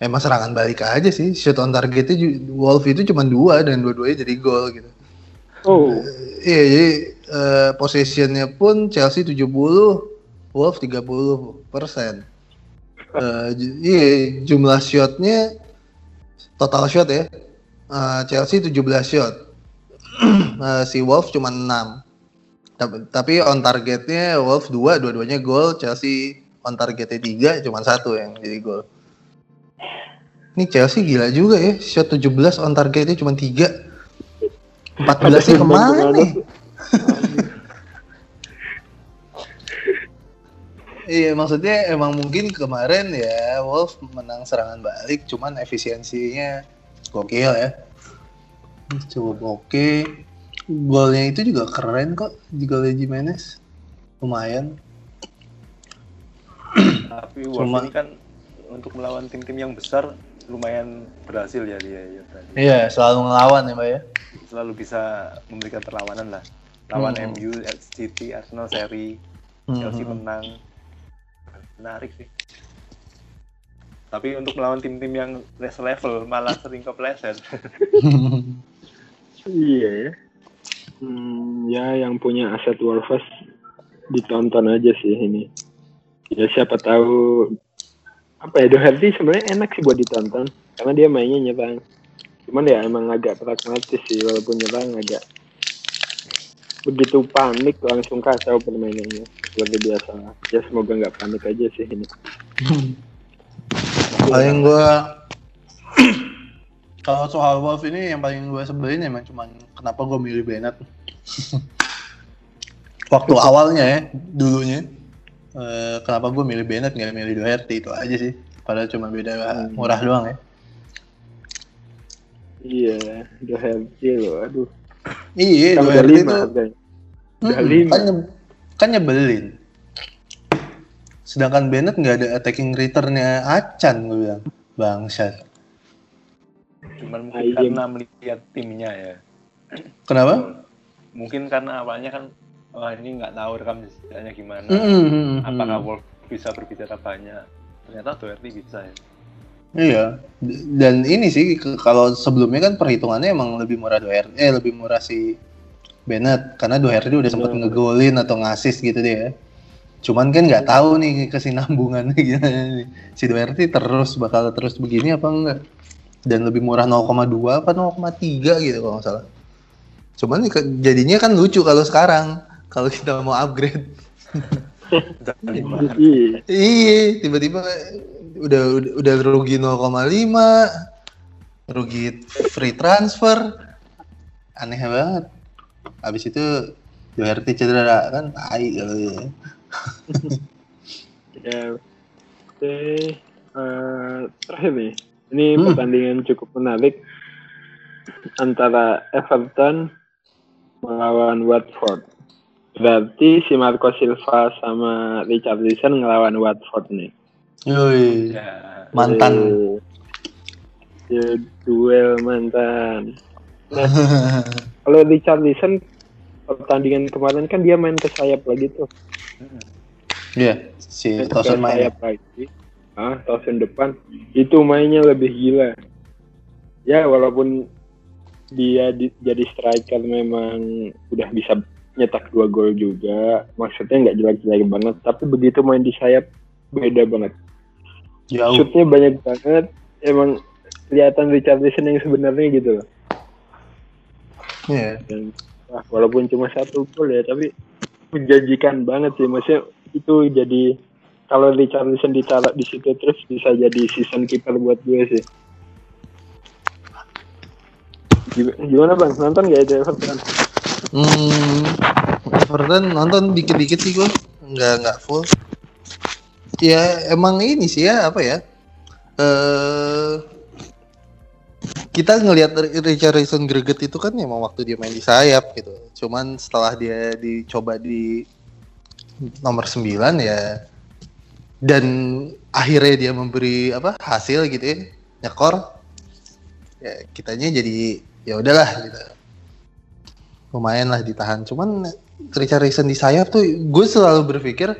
emang serangan balik aja sih. Shoot on targetnya Wolf itu cuma dua dan dua-duanya jadi gol gitu. Oh, Iya, jadi eh, possessionnya pun Chelsea 70, Wolf 30 persen. Ju- iya, jumlah shotnya total shot ya. Eh, Chelsea 17 shot, *clears throat* Eh, si Wolf cuma 6. Tapi, on targetnya Wolf 2, dua-duanya gol. Chelsea on targetnya 3, cuma satu yang jadi gol. Ini Chelsea gila juga ya, shot 17 on targetnya cuma 3. 14 nya ke mana nih? *laughs* Iya maksudnya emang mungkin kemarin ya Wolf menang serangan balik cuman efisiensinya gokil ya cukup oke golnya itu juga keren kok di golnya Jimenez. Lumayan. Tapi Cuma- ini kan untuk melawan tim-tim yang besar lumayan berhasil ya dia ya tadi. Iya selalu ngelawan ya mbak ya. Selalu bisa memberikan perlawanan lah. Lawan Hmm. MU, City, Arsenal seri Chelsea menang. Menarik sih. Tapi untuk melawan tim-tim yang level malah sering kepleset. *laughs* Iya ya. Hmm, ya yang punya aset Wolves ditonton aja sih ini. Ya siapa tahu apa ya Doherty sebenarnya enak sih buat ditonton karena dia mainnya nyerang. Cuman ya emang agak pragmatis sih walaupun nyerang agak begitu panik langsung kacau permainannya seperti biasa. Ya semoga nggak panik aja sih ini. paling gua kalau soal Wolf ini yang paling gue sebelin emang cuman kenapa gue milih Bennett. *laughs* Waktu awalnya ya dulunya. Eh, kenapa gue milih Bennett nggak milih Doherty itu aja sih. Padahal cuma beda murah doang ya. Iya, Doherty loh, aduh. iya Kan Doherty lima itu lima. kan, kan nyebelin. Sedangkan Bennett nggak ada attacking returnnya Acan gue bilang. Bangsat cuman mungkin karena melihat timnya ya kenapa mungkin karena awalnya kan wah ini nggak tahu rekam jejaknya gimana Mm-mm. apakah Wolf bisa berbicara banyak ternyata Doherty bisa ya Iya. Dan ini sih kalau sebelumnya kan perhitungannya emang lebih murah Doherty, eh lebih murah si Bennett karena Doherty udah sempat Bener. ngegolin atau ngasis gitu deh ya. Cuman kan nggak tahu nih kesinambungannya *laughs* gimana nih. Si Doherty terus bakal terus begini apa enggak? Dan lebih murah 0,2 apa 0,3 gitu kalau nggak salah. Cuman ke- jadinya kan lucu kalau sekarang kalau kita mau upgrade. *laughs* Iya. Iya, tiba-tiba udah udah, rugi 0,5, rugi free transfer, aneh banget. Habis itu Doherty cedera kan, tai kalau ya. *laughs* Ya, oke. Eh, terakhir nih, ini Hmm. pertandingan cukup menarik antara Everton melawan Watford. Berarti si Marco Silva sama Richarlison ngelawan Watford nih. Yoi, ya mantan. Eh, Ya, duel mantan. Nah, *laughs* kalau Richarlison pertandingan kemarin kan dia main ke sayap lagi tuh. Iya, si Ketika Tosun main. sayap lagi ah Tosun depan. Itu mainnya lebih gila. Ya walaupun dia di- jadi striker memang udah bisa nyetak dua gol juga. Maksudnya nggak jelek-jelek banget tapi begitu main di sayap beda banget. Jauh. shootnya banyak banget. Emang kelihatan Richarlison yang sebenarnya gitu loh. Iya. dan wah, walaupun cuma satu gol ya tapi menjanjikan banget sih. Maksudnya itu jadi kalau Richarlison ditaruh di situ terus bisa jadi season keeper buat gue sih Gim- gimana bang nonton gak itu Everton Hmm, Everton nonton dikit-dikit sih gue, nggak nggak full. Ya emang ini sih ya apa ya? Eh kita ngelihat Richarlison greget itu kan emang waktu dia main di sayap gitu. Cuman setelah dia dicoba di nomor 9 ya dan akhirnya dia memberi apa hasil gitu ya nyekor. Ya kitanya jadi ya udahlah gitu. Lumayan lah ditahan. Cuman Richarlison di sayap tuh gue selalu berpikir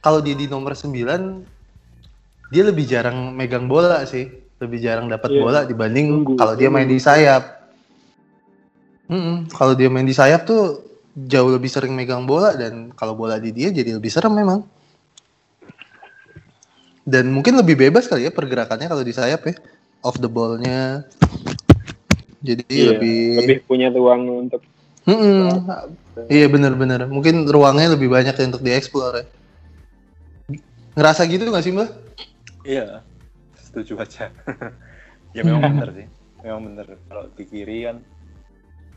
kalau dia di nomor 9 dia lebih jarang megang bola sih. Lebih jarang dapat Iya. bola dibanding kalau dia main di sayap. Mm-mm, kalau dia main di sayap tuh jauh lebih sering megang bola dan kalau bola di dia jadi lebih serem memang dan mungkin lebih bebas kali ya pergerakannya kalau di sayap ya off the ball-nya jadi Iya, lebih lebih punya ruang untuk Mm-mm. Iya bener-bener. Mungkin ruangnya lebih banyak ya untuk dieksplor ya. Ngerasa gitu nggak sih mbak? Iya, setuju aja. *laughs* ya memang bener *laughs* sih, memang bener. Kalau di kiri kan,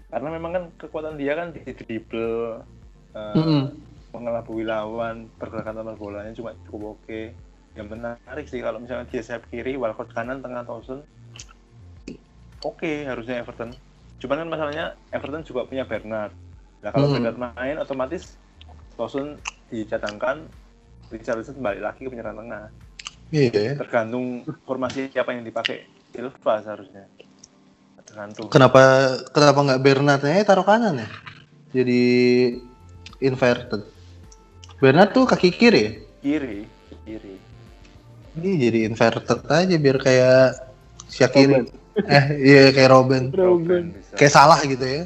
karena memang kan kekuatan dia kan di dribble, eh, Mm-mm. mengelabui lawan, pergerakan tanpa bolanya cuma cukup oke. Yang menarik sih kalau misalnya dia sayap kiri, Walcott kanan, tengah Tosun, oke harusnya Everton. Cuman kan masalahnya Everton juga punya Bernard. Nah kalau Hmm. Bernard main, otomatis Tosun dicadangkan, Richarlison balik lagi ke penyerang tengah Iya. tergantung formasi siapa yang dipakai Silva seharusnya tergantung Kenapa kenapa nggak Bernardnya taruh kanan ya? Jadi inverted. Bernard tuh kaki kiri. ya? kiri kiri Ini jadi inverted aja biar kayak Syakiri. Robben. *laughs* Eh iya kayak Robin. Bisa. Kayak salah gitu ya.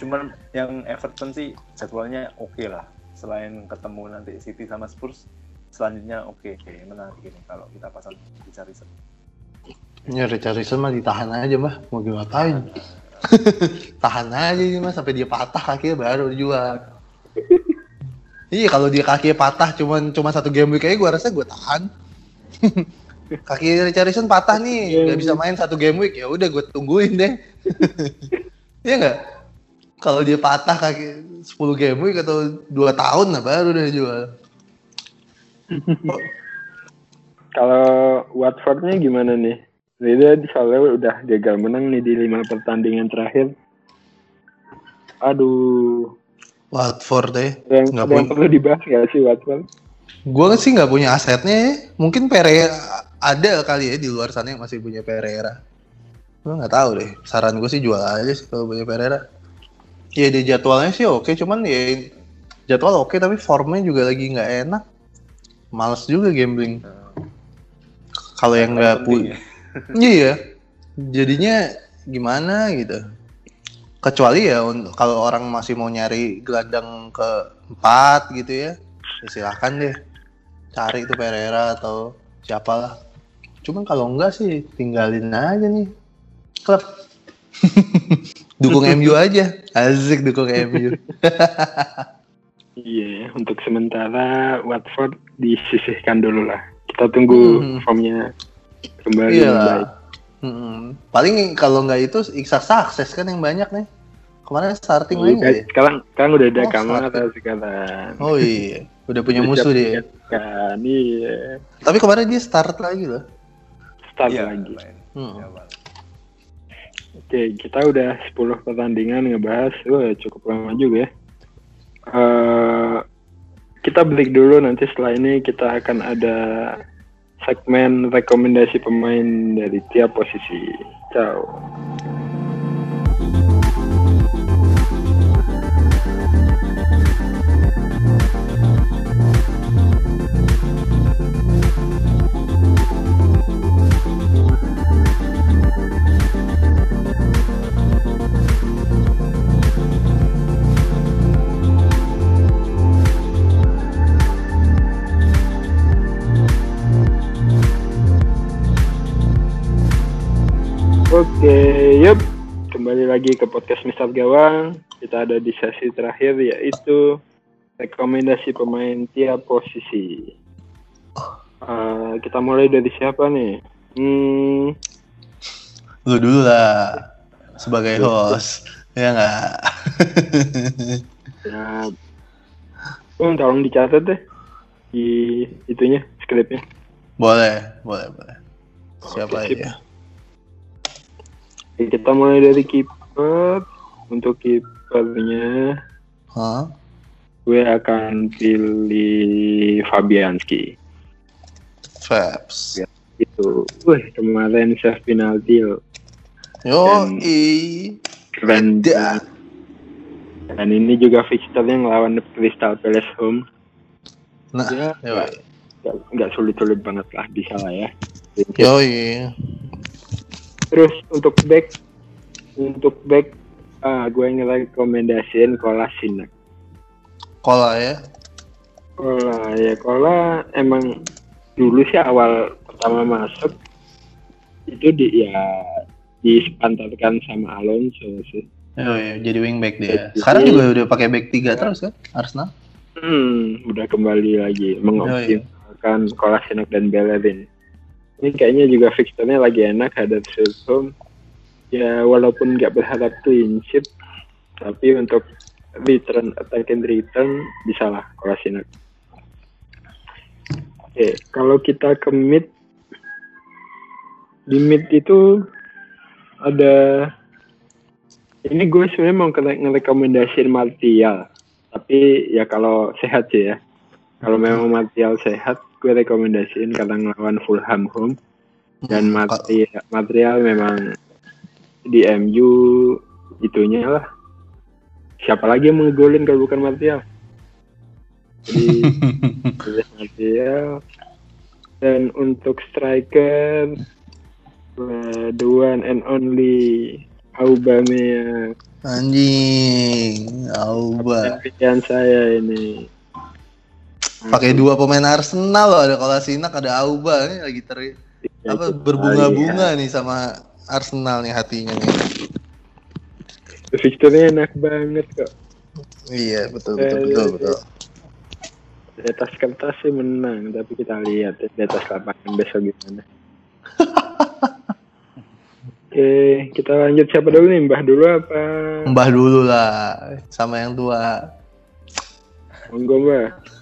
cuman yang Everton sih jadwalnya oke lah selain ketemu nanti City sama Spurs selanjutnya oke menarik ini kalau kita pasang Richarlison Ya Richarlison mah ditahan aja mah. Mau ngapain? *laughs* tahan aja ini mah sampai dia patah kakinya baru dijual. *laughs* iya kalau dia kakinya patah cuman cuma satu game week aja gua rasa gua tahan. *laughs* Kaki Richarlison patah nih, nggak bisa main satu game week ya udah gue tungguin deh. *laughs* Iya nggak? Kalau dia patah kaki 10 game week atau 2 tahun nah baru dia jual. *laughs* Kalau Watfordnya gimana nih? Dia soalnya udah gagal menang nih di lima pertandingan terakhir. Aduh, Watford deh. yang, Nggak ada yang punya- perlu dibahas gak sih Watford? Gue sih nggak punya asetnya ya. Mungkin Pereira ada kali ya di luar sana yang masih punya Pereira. Gue nggak tahu deh. Saran gue sih jual aja sih kalau punya Pereira. Ya di jadwalnya sih oke, cuman ya jadwal oke tapi formnya juga lagi nggak enak. Males juga gambling. Kalau yang nggak punya, iya. Jadinya gimana gitu. Kecuali ya untuk kalau orang masih mau nyari gelandang ke empat gitu ya, ya silahkan deh cari itu Pereira atau siapalah. Cuman kalau enggak sih tinggalin aja nih klub. *laughs* dukung MU aja, asik dukung MU. *laughs* Iya, untuk sementara Watford disisihkan dulu lah. Kita tunggu Hmm. formnya kembali baik. Mm-mm. Paling kalau nggak itu Iksak sukses kan yang banyak nih. Kemarin starting Iya, nggak ya? sekarang sekarang udah ada Oh, Kamara sekarang. Oh iya, udah punya Udah musuh dia. Kan, iya. Tapi kemarin dia start lagi loh. Start Iya, lagi. Hmm. Ya. Oke, kita udah 10 pertandingan ngebahas. Wah, cukup lama juga ya. Eh, kita break dulu nanti setelah ini kita akan ada segmen rekomendasi pemain dari tiap posisi. Ciao. Lagi ke podcast Mister Gawang. Kita ada di sesi terakhir yaitu rekomendasi pemain tiap posisi. Eh, kita mulai dari siapa nih? Hmm, Lu dulu lah sebagai host. Ya nggak? *laughs* ya, oh, tolong dicatat deh di itunya skripnya. boleh, boleh, boleh. Siapa Oke, sip. aja? Kita mulai dari kiper. Untuk kipernya, Hah? gue akan pilih Fabianski. Fabs. Ya. Itu, wih kemarin save penalti loh. Yo, Dan- i. keren. Dan ini juga fixturnya ngelawan Crystal Palace home. Nah, Ya, yo, nggak sulit-sulit banget lah bisa lah ya. yo, i. Terus untuk back, untuk back, ah, gue ngerekomendasiin Kolasinac. Kola ya. Kola ya Kola emang dulu sih awal pertama masuk itu di ya disepantarkan sama Alonso sih. Yo, yo, jadi wingback dia. Sekarang juga udah pakai back 3 terus kan Arsenal. Hmm, udah kembali lagi mengoptimalkan Kolasinac dan Bellerin. Ini kayaknya juga fixturnya lagi enak Huddersfield home. Ya walaupun nggak berharap clean sheet, tapi untuk return attack and return bisa lah Kolasinac. Oke, kalau kita ke mid, di mid itu ada ini gue sebenarnya mau nge- ngerekomendasiin Martial tapi ya kalau sehat sih ya kalau memang Martial sehat gue rekomendasiin karena ngelawan Fulham home. Dan Hmm, material, material memang di MU itunya lah. Siapa lagi yang mau ngegolin kalau bukan Martial jadi *laughs* Martial dan untuk striker the one and only Aubameyang. Anjing, Auba. Dan pilihan saya ini Pakai dua pemain Arsenal loh, ada Kolasinac, ada Auba ini lagi ter Ya, apa berbunga-bunga nih sama Arsenal nih hatinya nih. ya. Fixturnya enak banget kok. Iya, betul betul betul betul. Di atas kertas sih menang, tapi kita lihat ya, di atas lapangan besok gimana. *laughs* Oke, kita lanjut siapa dulu nih? Mbah dulu apa? Mbah dulu lah sama yang tua. Monggo Mbah.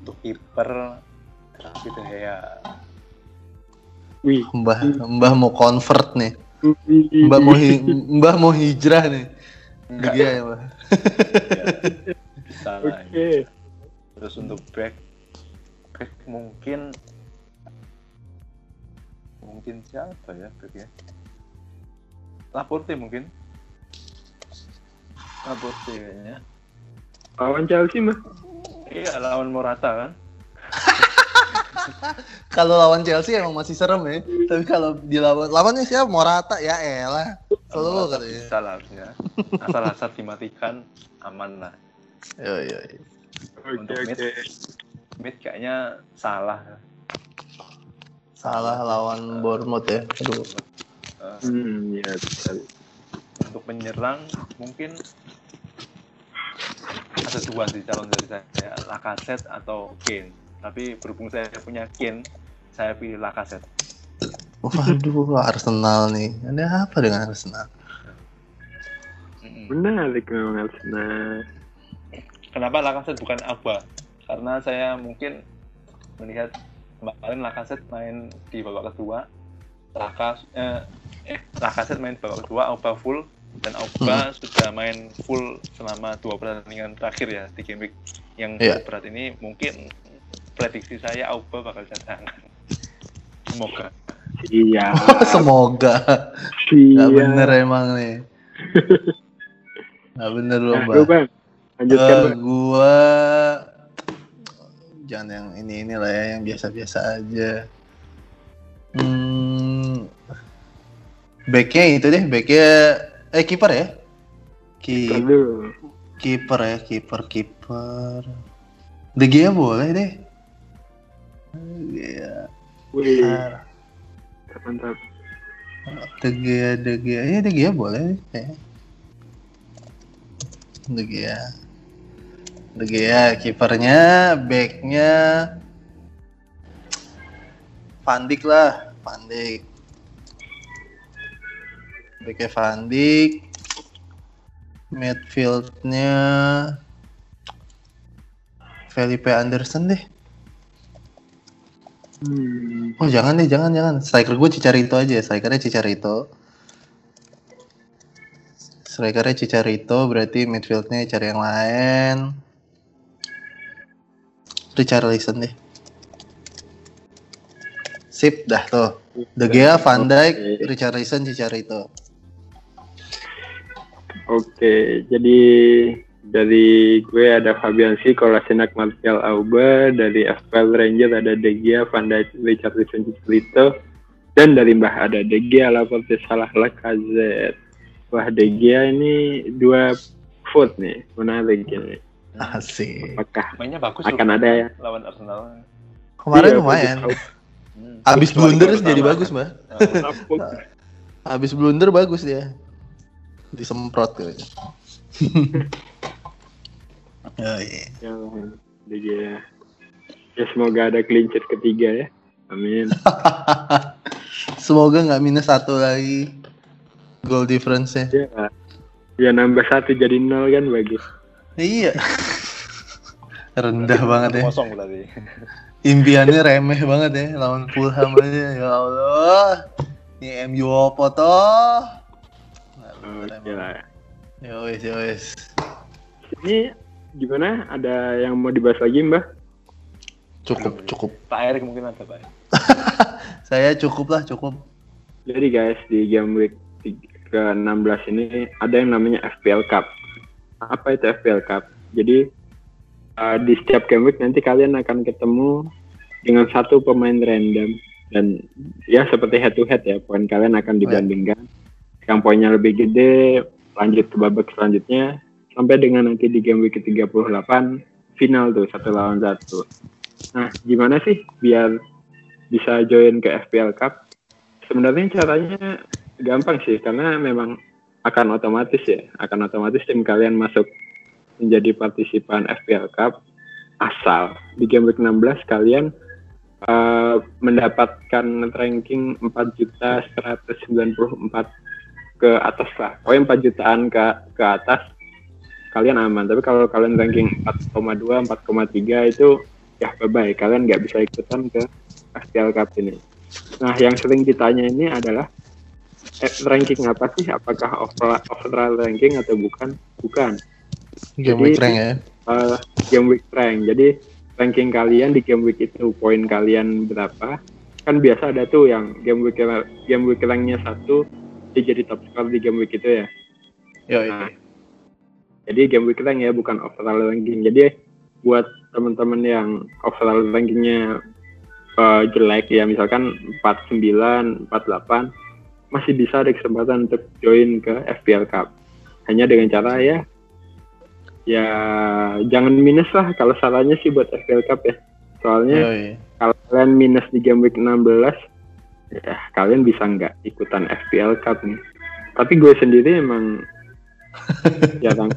Untuk kiper gitu ya. Wih. Mbah Mbah mau convert nih. Mbah mau hi- Mbah mau hijrah nih. Enggak. Ya, Mbah. Oke. Terus untuk back, back mungkin mungkin siapa ya back ya? Laporte mungkin. Laporte kayaknya. Lawan Chelsea mah. Iya lawan Morata kan. *laughs* Kalau lawan Chelsea emang masih serem ya. Tapi kalau dilawan lawannya siapa? Morata ya elah. Selalu katanya. bisa lah harusnya. Asal asal dimatikan aman lah. Yo yo. Untuk mid. oke. Mid kayaknya salah. Salah lawan Bournemouth ya. Aduh. Eh, Hmm, ya betul. untuk penyerang mungkin ada dua sih calon dari saya Lacazette atau Kane tapi berhubung saya punya Kane saya pilih Lacazette Waduh, Arsenal nih. Ada apa dengan Arsenal? Menarik memang Arsenal. kenapa Lacazette bukan Alba karena saya mungkin melihat kemarin Lacazette main di babak kedua Laka eh, eh, Lacazette main babak kedua Alba full dan Alba sudah main full selama dua pertandingan terakhir ya di game week yang Iya. berat ini mungkin prediksi saya Alba bakal cadangan *laughs* semoga Iya. *laughs* Semoga. Iya. Gak bener emang nih. Gak bener loh, Nah, Bang. Lanjutkan, Bang. gua jangan yang ini ini lah ya, yang biasa-biasa aja. Hmm, backnya itu deh, backnya eh kiper ya? Ki Aduh. kiper ya, kiper kiper. De Gea boleh deh. Iya. Wih, Ah, mantap. De Gea, De Gea, ya De Gea boleh. Ya. De Gea. De Gea, kipernya, backnya, Van Dijk lah, Van Backnya Van Dijk. Midfieldnya Felipe Anderson deh. Hmm. Oh jangan deh, jangan jangan. Striker gue Cicarito aja, strikernya Cicarito. Strikernya Cicarito, berarti midfieldnya cari yang lain. Richarlison deh. Sip dah tuh. De Gea, Van Dijk. Richarlison, Cicarito. Oke, jadi dari gue ada Fabianski, Kolasinac, Martial Auba, dari FPL Ranger ada De Gea, Van Dijk, Richarlison, Cicelito, dan dari Mbah ada De Gea, Laporte, Salah, Lacazette. Wah, De Gea ini dua foot nih, menarik ini. Asik. Apakah Mainnya bagus akan ada ya? lawan Arsenal. Kemarin Iya, lumayan. Abis blunder jadi bagus, Mbak. Ah, Abis blunder bagus dia. Disemprot gitu. *laughs* oh, iya. Ya, Gea. Ya semoga ada clean sheet ketiga ya. Amin. *laughs* Semoga nggak minus satu lagi goal difference-nya. Ya, ya nambah satu jadi nol kan bagus. Iya. *laughs* Rendah banget ya. Kosong berarti. Impiannya remeh banget ya lawan Fulham aja. Ya Allah. Ini MU apa toh? Ya wes, ya wes. Ini gimana? Ada yang mau dibahas lagi Mbak? Cukup, cukup. Pak Erik mungkin ada Pak. *laughs* Saya cukup lah, cukup. Jadi guys di game week ke-16 ini ada yang namanya FPL Cup. Apa itu FPL Cup? Jadi uh, di setiap game week nanti kalian akan ketemu dengan satu pemain random dan ya seperti head to head ya poin kalian akan dibandingkan. Yang poinnya lebih gede lanjut ke babak selanjutnya sampai dengan nanti di game week ke-38 final tuh satu lawan satu. Nah, gimana sih biar bisa join ke FPL Cup? Sebenarnya caranya gampang sih karena memang akan otomatis ya, akan otomatis tim kalian masuk menjadi partisipan FPL Cup asal di game week 16 kalian eh, mendapatkan ranking 4 juta 194 ke atas lah. Pokoknya 4 jutaan ke ke atas kalian aman. Tapi kalau kalian ranking 4,2, 4,3 itu ya bye bye. Kalian nggak bisa ikutan ke FPL Cup ini. Nah, yang sering ditanya ini adalah eh, ranking apa sih? Apakah overall, overall ranking atau bukan? Bukan. Game Jadi- week rank ya. Eh, game week rank. Jadi ranking kalian di game week itu poin kalian berapa? Kan biasa ada tuh yang game week game week ranknya satu dia jadi top score di game week itu ya. Yo, Nah, jadi game week rank ya bukan overall ranking. Jadi buat teman-teman yang overall rankingnya eh, jelek ya misalkan 49, 48 masih bisa ada kesempatan untuk join ke FPL Cup. Hanya dengan cara ya ya jangan minus lah kalau salahnya sih buat FPL Cup ya. Soalnya Yoi. kalau kalian minus di game week 16 ya kalian bisa nggak ikutan FPL Cup nih tapi gue sendiri emang *laughs* jarang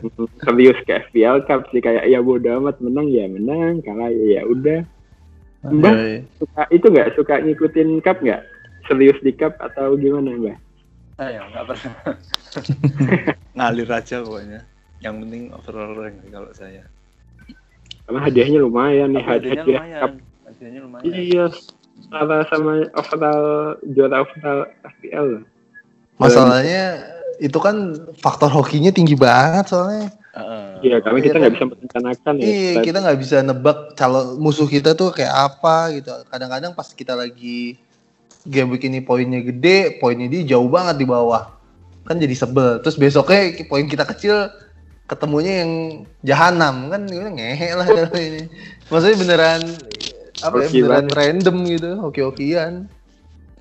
serius ke FPL Cup sih kayak ya bodo amat menang ya menang kalah ya ya udah Mbak Yoi. suka itu nggak suka ngikutin cup nggak serius di cup atau gimana mbak Saya nggak pernah. *laughs* Ngalir aja pokoknya. Yang penting overall rank kalau saya. karena hadiahnya lumayan nih hadiahnya hadiah lumayan. cup Hadiahnya lumayan. iya sama sama overall juara overall FPL lah Masalahnya itu kan faktor hokinya tinggi banget soalnya. Heeh. Iya, kami Iya kita nggak kan? bisa merencanakan ya. Iya, kita nggak bisa nebak calon musuh kita tuh kayak apa gitu. Kadang-kadang pas kita lagi game week ini poinnya gede, poinnya dia jauh banget di bawah. Kan jadi sebel. Terus besoknya poin kita kecil, ketemunya yang jahanam kan gimana ngehe lah ini. *laughs* Maksudnya beneran apa ya, beneran random gitu, hoki-hokian.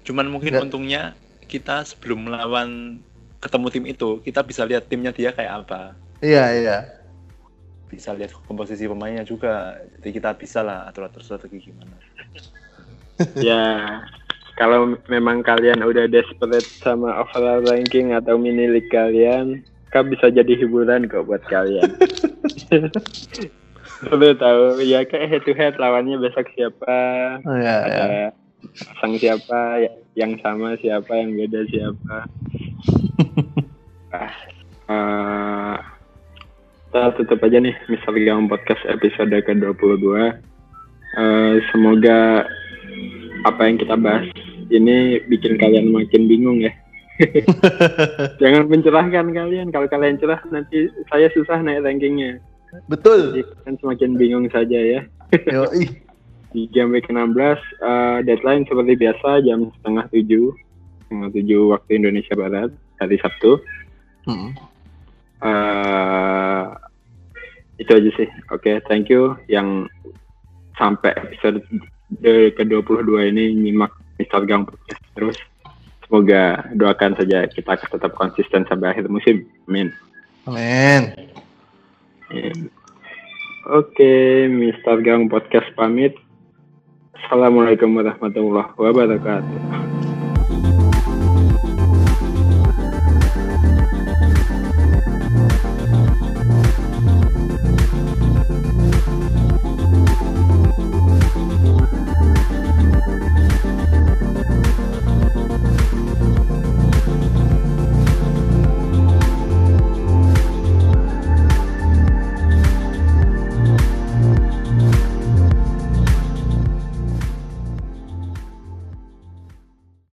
Cuman mungkin Nggak. untungnya kita sebelum melawan ketemu tim itu, kita bisa lihat timnya dia kayak apa. Iya, iya. Bisa lihat komposisi pemainnya juga. Jadi kita bisa lah atur-atur strategi gimana. *laughs* ya kalau memang kalian udah desperate sama overall ranking atau mini league kalian, kan bisa jadi hiburan kok buat kalian. *laughs* Lu tahu ya kayak head to head lawannya besok siapa, Oh, ya, ya. pasang siapa, ya- yang sama siapa, yang beda siapa. *laughs* ah, eh, kita tutup aja nih Mister Gang Podcast episode ke-22. Eh, semoga apa yang kita bahas ini bikin kalian makin bingung ya. *laughs* Jangan mencerahkan kalian. Kalau kalian cerah nanti saya susah naik rankingnya. Betul. Kalian semakin bingung saja ya. Yoi. Di game week 16 eh, deadline seperti biasa jam setengah tujuh setengah tujuh waktu Indonesia Barat hari Sabtu. Mm. eh itu aja sih. Oke, thank you yang sampai episode ke-22 ini nyimak. Gang Podcast terus. Semoga doakan saja kita tetap konsisten sampai akhir musim. Amin. Amin. Oke, Mr. Gang Podcast pamit. Assalamualaikum warahmatullahi wabarakatuh.